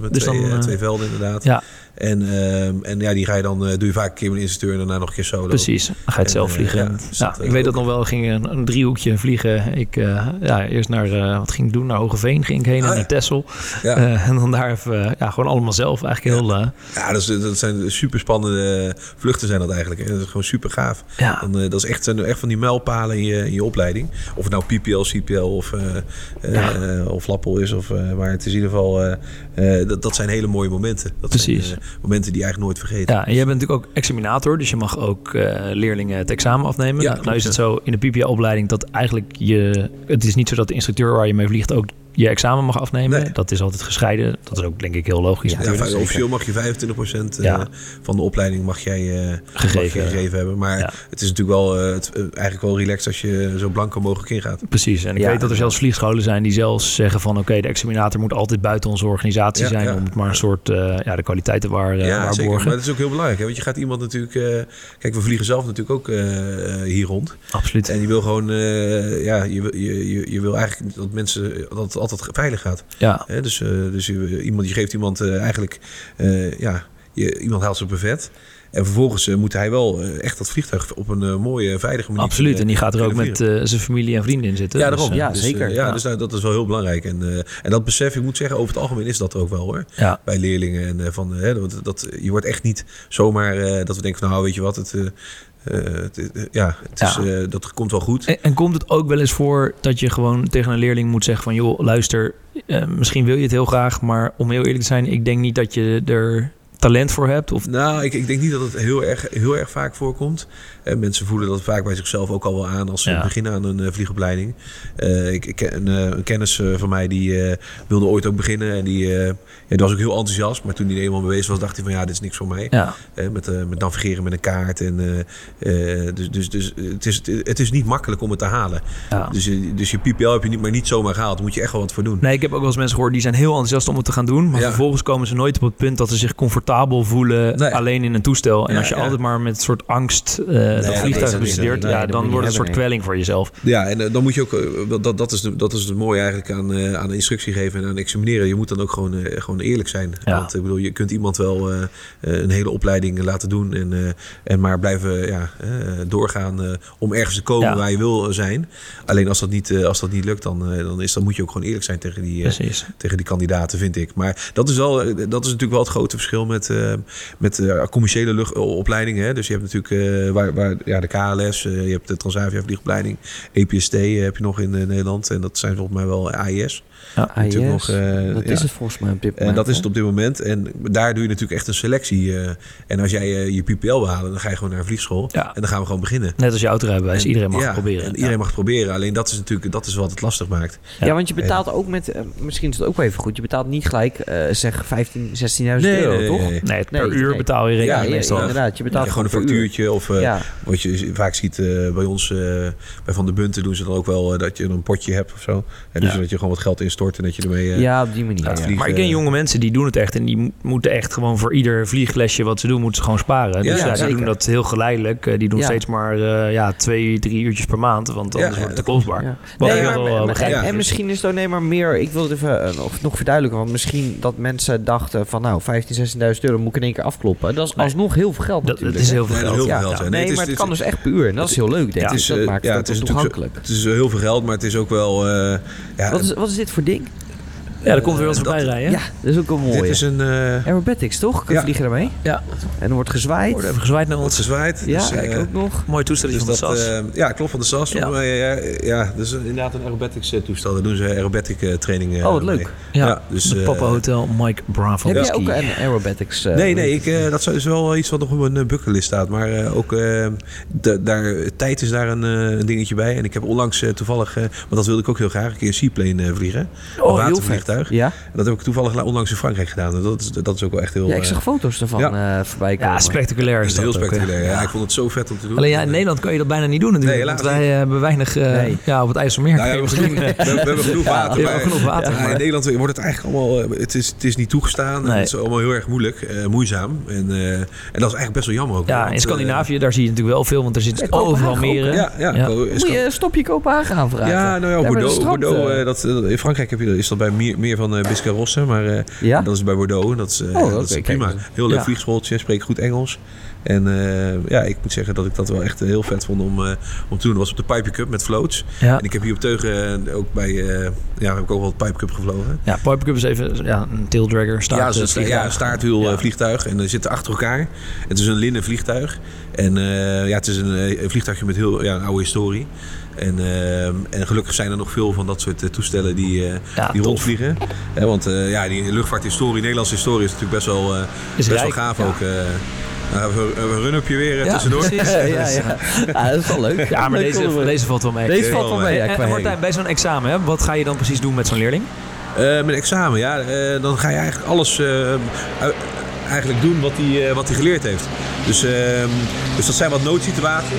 nautical Dus twee, dan, twee velden inderdaad. Ja, En, ehm, en ja, die ga je dan, eh, doe je vaak een keer met een instructeur en daarna nog een keer solo. precies. Dan ga je het En, zelf eh, vliegen. ja, En, dus ja, dat, ik eh, weet dat ook- nog wel. Ging een, een driehoekje vliegen. Ik, eh, ja, eerst naar, eh, wat ging ik doen? Naar Hogeveen ging ik heen en Ah, ja. naar Texel. Ja. Eh, en dan daar even, eh, ja, gewoon allemaal zelf. Eigenlijk heel, eh, Ja, dat, is, dat zijn super spannende vluchten zijn dat eigenlijk. Hè. Dat is gewoon super gaaf. ja, eh, dat is echt, zijn echt van die mijlpalen in je, in je opleiding. Of het nou PPL, CPL of, eh eh, eh, of Lappel is. Of, eh, maar het is in ieder geval... eh, eh, dat, dat zijn hele mooie momenten. Dat Precies. Zijn, eh, momenten die je eigenlijk nooit vergeten. Ja, en jij bent natuurlijk ook examinator, dus je mag ook eh, leerlingen het examen afnemen. Ja, nou, is het zo in de PPA-opleiding dat eigenlijk je... Het is niet zo dat de instructeur waar je mee vliegt ook je examen mag afnemen. Nee. Dat is altijd gescheiden. Dat is ook denk ik heel logisch Ja, officieel mag je 25% eh, Ja. van de opleiding mag jij eh, Gegeven. mag je gegeven hebben. Maar Ja. het is natuurlijk wel eh, het, eigenlijk wel relaxed als je zo blanco mogelijk ingaat. Precies, en ik Ja. weet dat er zelfs vliegscholen zijn die zelfs zeggen van... oké, de examinator moet altijd buiten onze organisatie Ja, zijn... ja. om het maar een soort ja, ja, de kwaliteiten waar, eh, ja, zeker. waarborgen. Maar dat is ook heel belangrijk. Hè? Want je gaat iemand natuurlijk... eh, kijk, we vliegen zelf natuurlijk ook hier rond. Absoluut. En je wil gewoon... eh, ja, je, wil- je, je, je wil eigenlijk dat mensen... dat altijd veilig gaat. Ja, Hè? Dus, eh, dus je, iemand, je geeft iemand eh, eigenlijk... eh, ja, je, iemand haalt zijn brevet... En vervolgens moet hij wel echt dat vliegtuig op een mooie, veilige manier... absoluut. En die gaat er ook met zijn familie en vrienden in zitten. Ja, Dus, daarom. ja, Dus, zeker. ja, Ja. dus nou, dat is wel heel belangrijk. En, en dat besef, ik moet zeggen, over het algemeen is dat er ook wel hoor. ja. Bij leerlingen. En, van, eh, dat, dat, je wordt echt niet zomaar dat we denken van nou weet je wat, het, het, eh, ja, het is, Ja. eh, dat komt wel goed. En, en komt het ook wel eens voor dat je gewoon tegen een leerling moet zeggen van... joh, luister, eh, misschien wil je het heel graag... maar om heel eerlijk te zijn, ik denk niet dat je er talent voor hebt. Of, Nou, ik, ik denk niet dat het heel erg, heel erg vaak voorkomt. Mensen voelen dat vaak bij zichzelf ook al wel aan als ze Ja. beginnen aan een eh, vliegopleiding. Eh, ik, ik een, eh, een kennis van mij die wilde ooit ook beginnen. En die, ja, die was ook heel enthousiast. Maar toen hij er eenmaal bezig was, dacht hij van ja, dit is niks voor mij. ja, met, met navigeren met een kaart. En, dus dus, dus het, is, het is niet makkelijk om het te halen. Dus, je- dus je PPL heb je niet, maar niet zomaar gehaald. Daar moet je echt wel wat voor doen. Nee, ik heb ook wel eens mensen gehoord die zijn heel enthousiast om het te gaan doen. Maar vervolgens komen ze nooit op het punt dat ze zich comfortabel voelen Nee. alleen in een toestel. En als je altijd maar met een soort angst dat dat vliegtuig bestudeert, Nee, ja, dan wordt het een soort kwelling voor jezelf. Ja, en eh, dan moet je ook, eh, dat, dat, is de, dat is het mooie eigenlijk aan, eh, aan instructie geven en aan examineren. Je moet dan ook gewoon, gewoon eerlijk zijn. Ja. Want ik bedoel, je kunt iemand wel een hele opleiding laten doen en, eh, en maar blijven ja, doorgaan eh, om ergens te komen Ja. waar je wil zijn. Alleen als dat niet, eh, als dat niet lukt, dan, dan, is, dan moet je ook gewoon eerlijk zijn tegen die, eh, tegen die kandidaten, vind ik. Maar dat is, wel, dat is natuurlijk wel het grote verschil met, eh, met eh, commerciële luchtopleidingen. Hè. Dus je hebt natuurlijk eh, waar, waar, ja, de KLS, eh, je hebt de Transavia vliegopleiding, EPST eh, heb je nog in eh, Nederland. En dat zijn volgens mij wel AIS. Ja. AIS, nog, eh, dat ja. is het volgens mij op dit moment. En dat is het op dit moment. En daar doe je natuurlijk echt een selectie. eh. en als jij eh, je PPL wil halen, dan ga je gewoon naar een vliegschool. Ja. En dan gaan we gewoon beginnen. Net als je autorijbewijs, En- iedereen mag ja, het proberen. En iedereen mag het proberen. Alleen dat is natuurlijk dat is wat het lastig maakt. Ja, want je betaalt ook met, misschien is het ook wel even goed, je betaalt niet gelijk, eh, zeg 15, 16.000 euro, toch? Nee. Nee, per Nee, uur nee. betaal je rekening ja, meestal. inderdaad. Je betaalt Ja, gewoon een factuurtje of eh, Ja. wat je vaak ziet eh, bij ons, eh, bij Van de Bunten doen ze dan ook wel dat je een potje hebt of zo. En dus dat je gewoon wat geld instort en dat je ermee... eh, Ja, op die manier. laat ja. vliegen. Maar ik ken jonge mensen die doen het echt en die mo- moeten echt gewoon voor ieder vlieglesje wat ze doen, moeten ze gewoon sparen. Ja, dus ja, die doen dat heel geleidelijk. Eh, Die doen Ja. steeds maar eh, ja, twee, drie uurtjes per maand, want anders Ja, wordt het ja, te kostbaar. Ja. Wat Nee, ik maar- wel, en, en is. misschien is het alleen maar meer... Ik wil het even eh, nog, nog verduidelijken. Want misschien dat mensen dachten van... Nou, 15.000, 16.000 euro moet ik in één keer afkloppen. Dat is Nee. alsnog heel veel geld Dat, natuurlijk. dat is heel veel Nee, dat is geld. heel veel Ja. Nee, Nee, maar het kan dus echt per uur. En dat is heel leuk, denk Ja, ik. Het is, dat maakt ja, het ook toegankelijk. Het is heel veel geld, maar het is ook wel... eh, ja, Wat is, wat is dit voor ding? Ja, daar komt weer wat dat- voorbij rijden. Ja, dat is ook een mooie. dit is een... eh Aerobatics, toch? Kun je Ja. vliegen daarmee? Ja. En er wordt gezwaaid. Wordt even gezwaaid naar wat ons. gezwaaid. Ja, dus, kijk eh, ook nog. Mooi toestel Dus van de dat, SAS. eh, ja, klopt van de SAS. Ja. Ja, ja, dus inderdaad een aerobatics eh, toestel. Daar doen ze aerobatic eh, training eh, Oh, wat leuk. mee. ja, ja, dus, de eh, Papa Hotel Mike Bravo. Heb jij ook een aerobatics? eh, Nee, nee, ik, eh, dat is wel iets wat nog op mijn eh, bucketlist staat. Maar eh, ook eh, de- daar, tijd is daar een, eh, een dingetje bij. En ik heb onlangs eh, toevallig, eh, want dat wilde ik ook heel graag, een keer een seaplane eh, vliegen. Oh, heel vet. Ja? En dat heb ik toevallig la- onlangs in Frankrijk gedaan. En dat is, dat is ook wel echt heel, ja, ik eh, zag foto's ervan ja. eh, voorbij komen. Ja, spectaculair dat is is heel dat ook, hè. spectaculair. Ja, ik vond het zo vet om te doen. Alleen ja, in Nederland kan je dat bijna niet doen natuurlijk. Nee, want wij eh, hebben weinig eh, Nee. ja, op het IJsselmeer. Nou je we, we, we hebben genoeg water. je maar- genoeg water. In Nederland wordt het eigenlijk allemaal... Het is, het is niet toegestaan. Nee. Het is allemaal heel erg moeilijk. eh, moeizaam. En, eh, en dat is eigenlijk best wel jammer ook. Ja, want, in Scandinavië, daar zie je natuurlijk wel veel, want er zitten Ja, overal meren. Ja, ja. Moet je een stopje Kopenhagen aanvragen? Ja, nou ja, Bordeaux, dat, in Frankrijk heb je, is dat bij meer, meer van uh, Biscarrosse, maar eh, Ja? dat is bij Bordeaux. Dat is, eh, Oh, dat is prima. Heel leuk vliegschooltje, spreek goed Engels. En eh, ja, ik moet zeggen dat ik dat wel echt eh, heel vet vond om, eh, om te doen. Dat was op de Pipe Cup met floats. Ja. En ik heb hier op Teugen eh, ook bij, eh, ja, heb ik ook wel de Pipe Cup gevlogen. Ja, Pipe Cup is even ja, een taildragger, staart, ja, het eh, een, vliegtuig. ja, staartwiel Ja. eh, vliegtuig. En dan zitten achter elkaar. Het is een linnen vliegtuig. En eh, ja, het is een, eh, een vliegtuigje met heel ja, een oude historie. En, eh, en gelukkig zijn er nog veel van dat soort eh, toestellen die, eh, Ja, die rondvliegen. Hè, want eh, ja, die luchtvaarthistorie, Nederlandse historie is natuurlijk best wel, eh, best wel gaaf ja. ook. Eh. nou, we hebben een run-upje weer eh, Ja, tussendoor. precies. ja, ja, ja. ja, dat is wel leuk. Ja, maar Leuk deze, deze valt wel mee. Deze valt wel mee, ja, En- Martijn, bij zo'n examen, hè, wat ga je dan precies doen met zo'n leerling? Eh, met examen, ja. eh, dan ga je eigenlijk alles eh, eigenlijk doen wat hij, eh, wat hij geleerd heeft. Dus, ehm, dus dat zijn wat noodsituaties.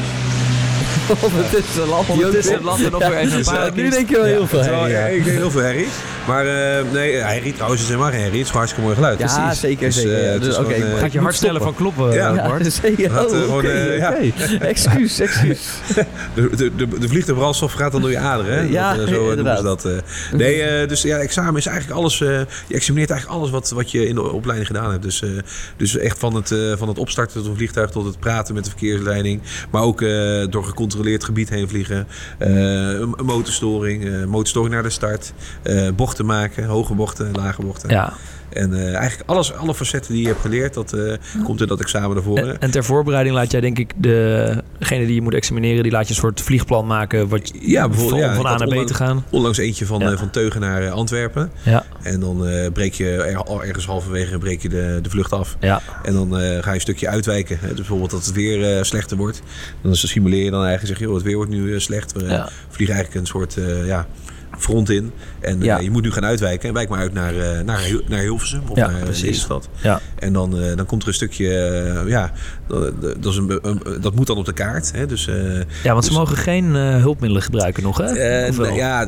Ondertussen land. Ondertussen het land en nog weer even een paar nu denk je wel heel veel. Herrie, ik deed heel veel herrie. Maar eh, nee, herrie trouwens is helemaal geen herrie. Het is gewoon hartstikke mooi geluid. Ja, Precies. zeker, Dus, zeker. eh, Ja, het dus, oké, eh, gaat je hart sneller van kloppen, Ja. Bart? Ja, zeker. Oh, gewoon, oké, eh, ja. Excuus, excuus. de, de, de, de vliegtuigbrandstof gaat dan door je aderen. Hè? Ja, dat, zo noemen inderdaad. ze dat. eh. Nee, eh, dus ja, examen is eigenlijk alles. eh, je examineert eigenlijk alles wat, wat je in de opleiding gedaan hebt. Dus, eh, dus echt van het, eh, van het opstarten tot een vliegtuig tot het praten met de verkeersleiding. Maar ook eh, door gecontroleerd gebied heen vliegen. Eh, motorstoring, eh, motorstoring naar de start. eh, bochten maken, hoge bochten, lage bochten. Ja, En eh, eigenlijk alles, alle facetten die je hebt geleerd, dat eh, komt in dat examen naar voren. en, en ter voorbereiding laat jij denk ik degene die je moet examineren, die laat je een soort vliegplan maken wat, Ja, bijvoorbeeld, van, ja, van A naar B te gaan. Onlangs eentje van, Ja. eh, van Teugen naar Antwerpen. Ja, En dan breek je er, al ergens halverwege breek je de, de vlucht af. ja. En dan ga je een stukje uitwijken. Hè. Dus bijvoorbeeld dat het weer slechter wordt. Dan simuleer je dan eigenlijk, zeg je, joh, het weer wordt nu slecht. We vliegen eigenlijk een soort ja, front in. En eh, je moet nu gaan uitwijken. En wijk maar uit naar, eh, naar, naar Hilversum of Ja, naar precies. Lelystad. ja. En dan, eh, dan komt er een stukje, eh, ja, dat, dat, is een, een- dat moet dan op de kaart. Hè. Dus, eh, Ja, want ze Dus- mogen geen eh, hulpmiddelen gebruiken nog, hè? eh, nou ja,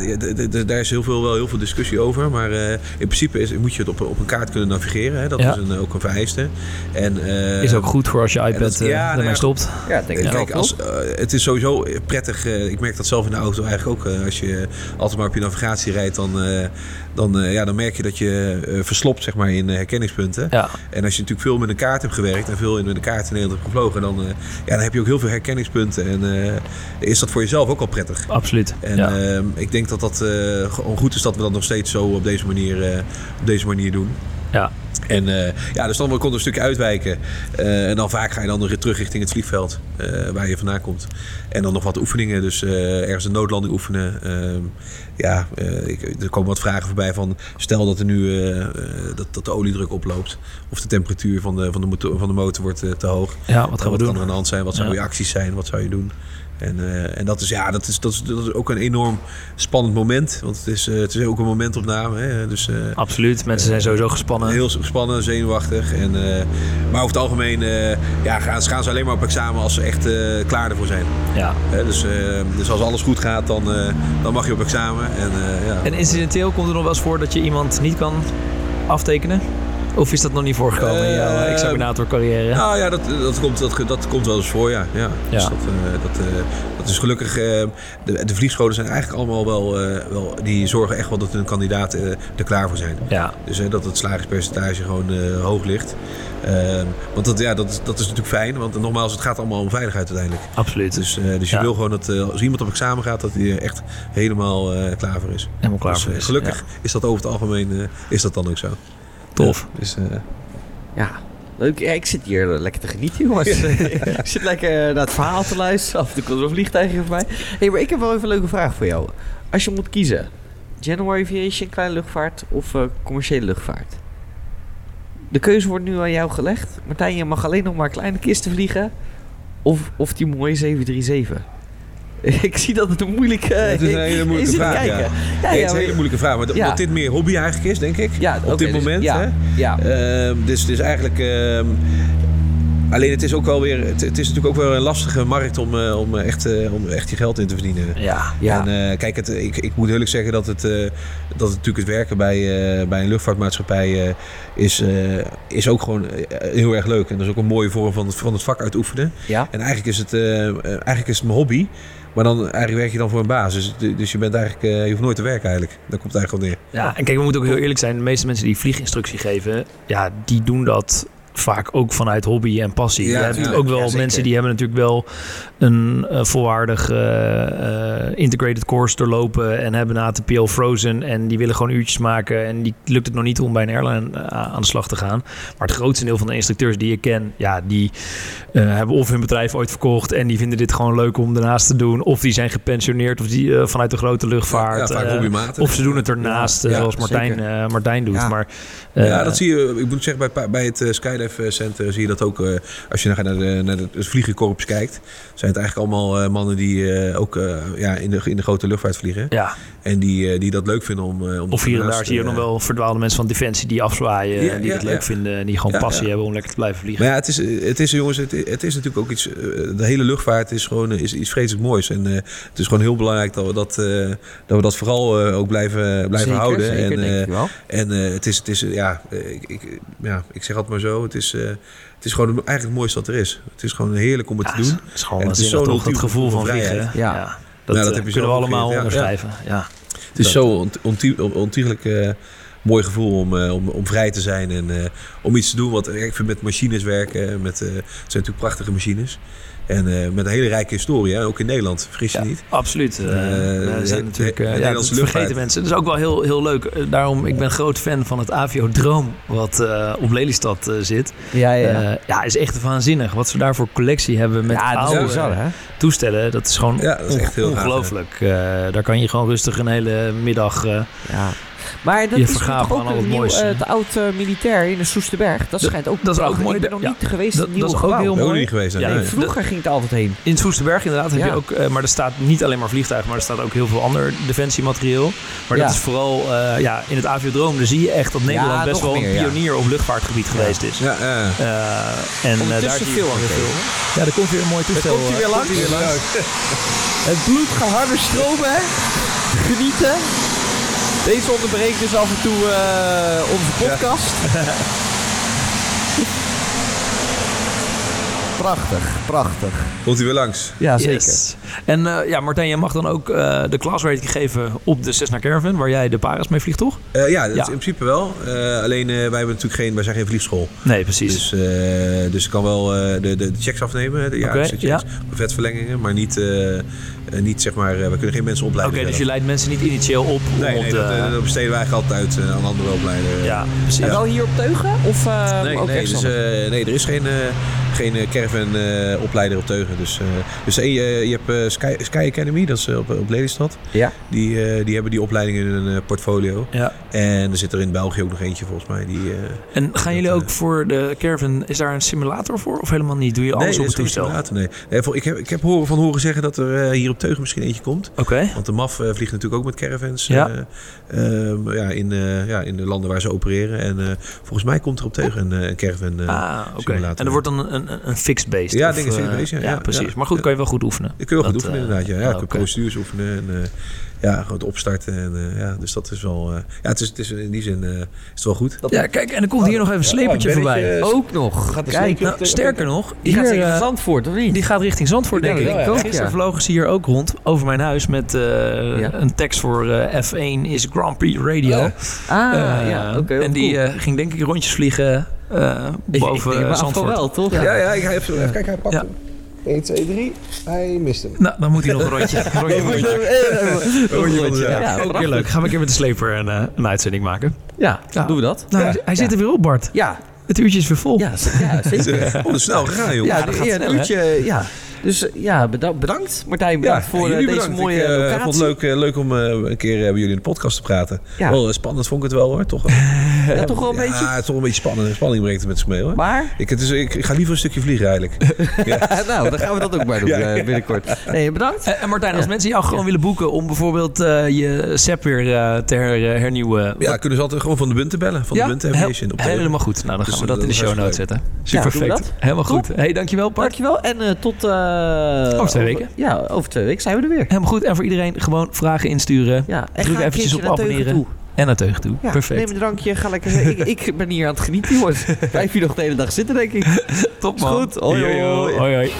daar is heel veel, wel heel veel discussie over. Maar eh, in principe is, moet je het op, op een kaart kunnen navigeren. Hè. Dat Ja. is een, ook een vereiste. En, eh, Is ook goed voor als je iPad dat- eh, ja, nou ermee ja, stopt. Ja, denk ik Kijk, wel, als, eh, het is sowieso prettig. eh, ik merk dat zelf in de auto eigenlijk ook. eh, als je altijd maar op je navigatie rijdt, dan, eh, dan, eh, ja, dan merk je dat je eh, verslopt zeg maar, in herkenningspunten. Ja, En als je natuurlijk veel met een kaart hebt gewerkt en veel in met een kaart in Nederland hebt gevlogen, dan, ja, dan heb je ook heel veel herkenningspunten. En is dat voor jezelf ook al prettig. absoluut. En ja. ehm, ik denk dat dat gewoon goed is dat we dat nog steeds zo op deze manier, op deze manier doen. ja. En ja, dus dan kon er een stukje uitwijken. En dan vaak ga je dan weer terug richting het vliegveld waar je vandaan komt. En dan nog wat oefeningen. Dus ergens een noodlanding oefenen. Ja, eh, ik, er komen wat vragen voorbij van... Stel dat er nu eh, eh, dat, dat de oliedruk oploopt. Of de temperatuur van de, van de, motor, van de motor wordt te hoog. ja, wat gaan we wat doen? kan er aan de hand zijn? Wat Ja. je acties zijn? Wat zou je doen? En, en dat, is, ja, dat, is, dat, is, dat is ook een enorm spannend moment. Want het is, het is ook een momentopname. Hè? Dus, Absoluut. Mensen zijn sowieso gespannen. Heel spannend, zenuwachtig. En, maar over het algemeen ja, gaan, gaan ze alleen maar op examen als ze echt klaar ervoor zijn. Ja. Dus, dus als alles goed gaat, dan, dan mag je op examen. En, eh, ja. En incidenteel komt er nog wel eens voor dat je iemand niet kan aftekenen? Of is dat nog niet voorgekomen in jouw Eh, examinatorcarrière? Nou ja, dat, dat, komt, dat, dat komt wel eens voor, ja. ja. Dus dat, eh, dat, eh, dat is gelukkig... eh, de, de vliegscholen zijn eigenlijk allemaal wel, eh, wel... Die zorgen echt wel dat hun kandidaten eh, er klaar voor zijn. Ja, Dus eh, dat het slagingspercentage gewoon eh, hoog ligt. Ehm, want dat, ja, dat, is- dat is natuurlijk fijn. Want nogmaals, het gaat allemaal om veiligheid uiteindelijk. absoluut. Dus, eh, dus je Ja. wil gewoon dat eh, als iemand op examen gaat... dat hij echt helemaal eh, klaar voor is. Helemaal klaar Dus, voor eh, is. gelukkig Ja. is dat over het algemeen eh, is dat dan ook zo. Tof. Ja, dus, eh, Ja, leuk. Ja, ik zit hier lekker te genieten, jongens. ik zit lekker naar het verhaal te luisteren. Af en toe komt er een vliegtuigje voorbij. hey, maar ik heb wel even een leuke vraag voor jou. Als je moet kiezen, general aviation, kleine luchtvaart of eh, commerciële luchtvaart? De keuze wordt nu aan jou gelegd. Martijn, je mag alleen nog maar kleine kisten vliegen. Of, of die mooie 737. ik zie dat het een moeilijke... Het is een hele moeilijke vraag, ja. het is een hele moeilijke vraag. Maar Ja. dat dit meer hobby eigenlijk is, denk ik. Ja, op dit dus- moment. ja, Hè? ja. Ehm, dus het is eigenlijk. ehm, alleen het is ook wel weer. Het, het is natuurlijk ook wel een lastige markt om, eh, om, echt, eh, om echt je geld in te verdienen. Ja. Ja. En eh, kijk, het, ik, ik moet eerlijk zeggen dat het, dat het natuurlijk het werken bij, bij een luchtvaartmaatschappij is, is ook gewoon heel erg leuk. En dat is ook een mooie vorm van het, van het vak uitoefenen. ja. En eigenlijk is het, eigenlijk is het mijn hobby. Maar dan eigenlijk werk je dan voor een baas. Dus, dus je bent eigenlijk, eh, je hoeft nooit te werken eigenlijk. Daar komt eigenlijk wel neer. Ja, en kijk, we moeten ook heel eerlijk zijn. De meeste mensen die vlieginstructie geven, ja, die doen dat vaak ook vanuit hobby en passie. Ja, je hebt tuurlijk. ook wel Ja, mensen die hebben natuurlijk wel een eh, volwaardig eh, eh, integrated course doorlopen en hebben na TPO Frozen en die willen gewoon uurtjes maken en die lukt het nog niet om bij een airline aan de slag te gaan. Maar het grootste deel van de instructeurs die ik ken, ja, die hebben of hun bedrijf ooit verkocht en die vinden dit gewoon leuk om daarnaast te doen, of die zijn gepensioneerd of die vanuit de grote luchtvaart. Ja, of ze doen het ernaast, zoals Martijn, Martijn doet. Maar, ja, dat zie je. Ik moet zeggen, bij, bij het eh, Skydive Center zie je dat ook. eh, als je naar, naar, de, naar het vliegenkorps kijkt, zijn het eigenlijk allemaal eh, mannen die eh, ook eh, ja, in, de, in de grote luchtvaart vliegen. ja, En die, eh, die dat leuk vinden om. eh, om of hier en daar zie je ook eh, nog wel verdwaalde mensen van Defensie die afzwaaien. Ja, en die ja, het leuk ja. vinden en die gewoon Ja, passie ja. hebben om lekker te blijven vliegen. Maar ja, het is, het is jongens, het, het is natuurlijk ook iets. eh, De hele luchtvaart is gewoon eh, is iets vreselijk moois. En eh, het is gewoon heel belangrijk dat we dat, eh, dat, we dat vooral eh, ook blijven, blijven Zeker, houden. zeker, en denk eh, ik wel. en eh, het is, het is eh, ja, eh, ik, ik, ja, ik zeg het maar zo. Het is, eh, het is gewoon eigenlijk het mooiste wat er is. Het is gewoon heerlijk om het Ja, te doen. Het is gewoon En het is waanzinnig zo'n toch, dat ultieme gevoel van vliegen. vrijheid. Ja. Ja. Dat, Nou, dat eh, heb je kunnen we allemaal onderschrijven. Ja. Het is Dat- zo ont- ontie- ontiegelijk eh, mooi gevoel om, eh, om, om vrij te zijn en eh, om iets te doen. Wat ik vind met machines werken. Met, eh, het zijn natuurlijk prachtige machines. En eh, met een hele rijke historie, hè? ook in Nederland, vergis je Ja, niet. Absoluut. Eh, we zijn de- natuurlijk, de eh, ja, Nederlandse dat vergeten mensen. Dat is ook wel heel, heel leuk. Daarom, ik ben groot fan van het Avio Droom, wat eh, op Lelystad eh, zit. Ja, ja, Ja, is echt waanzinnig. Wat ze daar voor collectie hebben met ja, oude bizar, toestellen. Dat is gewoon Ja, dat is echt heel gaaf, ongelooflijk. Eh, daar kan je gewoon rustig een hele middag... eh, Ja. Maar dat Je is toch ook aan al het een nieuw, mooiste. eh, het oud militair in de Soesterberg. Dat schijnt ook dat is ook mooi. Ik ben nog Ja. niet geweest Dat- in het nieuwe dat is ook heel mooi. geweest. Vroeger ging het altijd heen. In Soesterberg inderdaad heb Ja. je ook, eh, maar er staat niet alleen maar vliegtuigen, maar er staat ook heel veel ander defensiematerieel. Maar Ja. dat is vooral eh, ja, in het Aviodroom, daar zie je echt dat Nederland Ja, best wel meer, een ja. pionier op luchtvaartgebied geweest is. Ja, ja. Eh, en daar zie je veel aan het. Ja, er komt weer een mooi toestel. komt hij weer langs. Het bloed gaat harder stromen, hè? Genieten. Deze onderbreekt dus af en toe eh, onze podcast. prachtig, prachtig. Komt hij weer langs? Ja, Yes. En eh, ja, Martijn, jij mag dan ook eh, de class rating geven op de Cessna Caravan, waar jij de Paras mee vliegt, toch? Eh, ja, dat Ja. in principe wel. Eh, alleen eh, wij hebben natuurlijk geen, wij zijn geen vliegschool. Nee, precies. Dus, eh, dus ik kan wel eh, de, de, de checks afnemen, hè, de jaarlijkse checks, vetverlengingen, maar niet, niet zeg maar, eh, we kunnen geen mensen Oké, opleiden. dus je leidt mensen niet initieel op Nee, om nee dat, eh, eh, dat besteden wij eigenlijk altijd uit eh, aan andere opleider. ja, precies. En wel hier op Teugen? Of uh, Nee, ook nee, dus, eh, nee, er is geen, eh, geen eh, caravan eh, opleider op Teugen. Dus, eh, dus eh, je, je hebt eh, Sky, Sky Academy, dat is eh, op, op Lelystad. Ja. Die, eh, die hebben die opleiding in hun eh, portfolio. Ja. En er zit er in België ook nog eentje volgens mij. Die, eh, En gaan jullie ook voor de caravan, is daar een simulator voor of helemaal niet? Doe je alles nee, op het is geen toestel? simulator, nee. ik, heb, ik heb horen, van horen zeggen dat er eh, hier op Teugen misschien eentje komt. Oké. Want de MAF eh, vliegt natuurlijk ook met caravans Ja. eh, ehm, ja, in, eh, ja, in de landen waar ze opereren. En volgens mij komt er op Teugen een, een caravan ah. En er wordt dan een, een, een fixed base. Ja, of, denk een fixed base, ja. Precies. Maar goed, kan je wel goed oefenen. Ik kun je wel goed oefenen inderdaad. Ja, ja kan procedures oefenen. En, ja, gewoon het opstarten. En, eh, ja, dus dat is wel... eh, ja, het is, het is in die zin eh, is het wel goed. Ja, kijk, en er komt hier nog even een slepertje Oh, voorbij. ook nog. Gaat de Kijk, Nou, sterker nog, die gaat hier, zeker eh, naar Zandvoort, of niet? die gaat richting Zandvoort, denk ik. denk ik ook, Gisteren ja. vlogen ze hier ook rond over mijn huis met eh, Ja. een tekst voor eh, F1 is Grand Prix Radio. Oh, Ah, Eh, ja, oké. en die eh, ging denk ik rondjes vliegen eh, boven ik, ik, maar Zandvoort. wel, toch? Ja, ja, ik ga even, even kijken. Hij pakt Ja. Hem. 1, 2, 3. Hij mist hem. Nou, dan moet hij nog een rondje. Een rondje, Rondje van de- Ja, Ja, ook weer leuk. Gaan we een keer met de sleper een, eh, een uitzending maken. Ja, Ja. doen we dat? Nou, hij, hij zit er weer op, Bart. Ja, Het uurtje is weer vol. ja, zeker. Oh, dat is snel gegaan, joh. Ja, dat gaat een uurtje, ja. Dus eh, ja, beda- bedankt Martijn, bedankt voor eh, jullie deze bedankt. mooie ik, eh, locatie. vond het leuk, eh, leuk om eh, een keer eh, bij jullie in de podcast te praten. Ja. Wel eh, spannend vond ik het wel hoor, toch? Ja, toch wel een beetje. Ja, het is toch een beetje spannend. Spanning brengt het met zich mee hoor. Maar, Ik, het is, ik, ik ga liever een stukje vliegen eigenlijk. nou, dan gaan we dat ook maar doen eh, binnenkort. Nee, bedankt. Eh, En Martijn, als Ja. mensen jou gewoon willen boeken om bijvoorbeeld eh, je SEP weer eh, te her- eh, hernieuwen. Ja, kunnen ze altijd gewoon van de bunten bellen. Van de bunten Heel- Aviation. Op de- helemaal goed. Nou, dan Dus gaan we dat in de show notes zetten. Super perfect. Helemaal goed. Hey, dankjewel Bart. Dankjewel. En eh, tot... eh, Over twee weken. Ja, over twee weken zijn we er weer. Helemaal goed. En voor iedereen gewoon vragen insturen. Ja, en Druk eventjes op abonneren. toe. En naar Teugen toe. Ja, Perfect. Neem een drankje, ga lekker. ik, ik ben hier aan het genieten, jongens. Blijf hier nog de hele dag zitten, denk ik. Top Is man. goed. Hoi, hoi. hoi.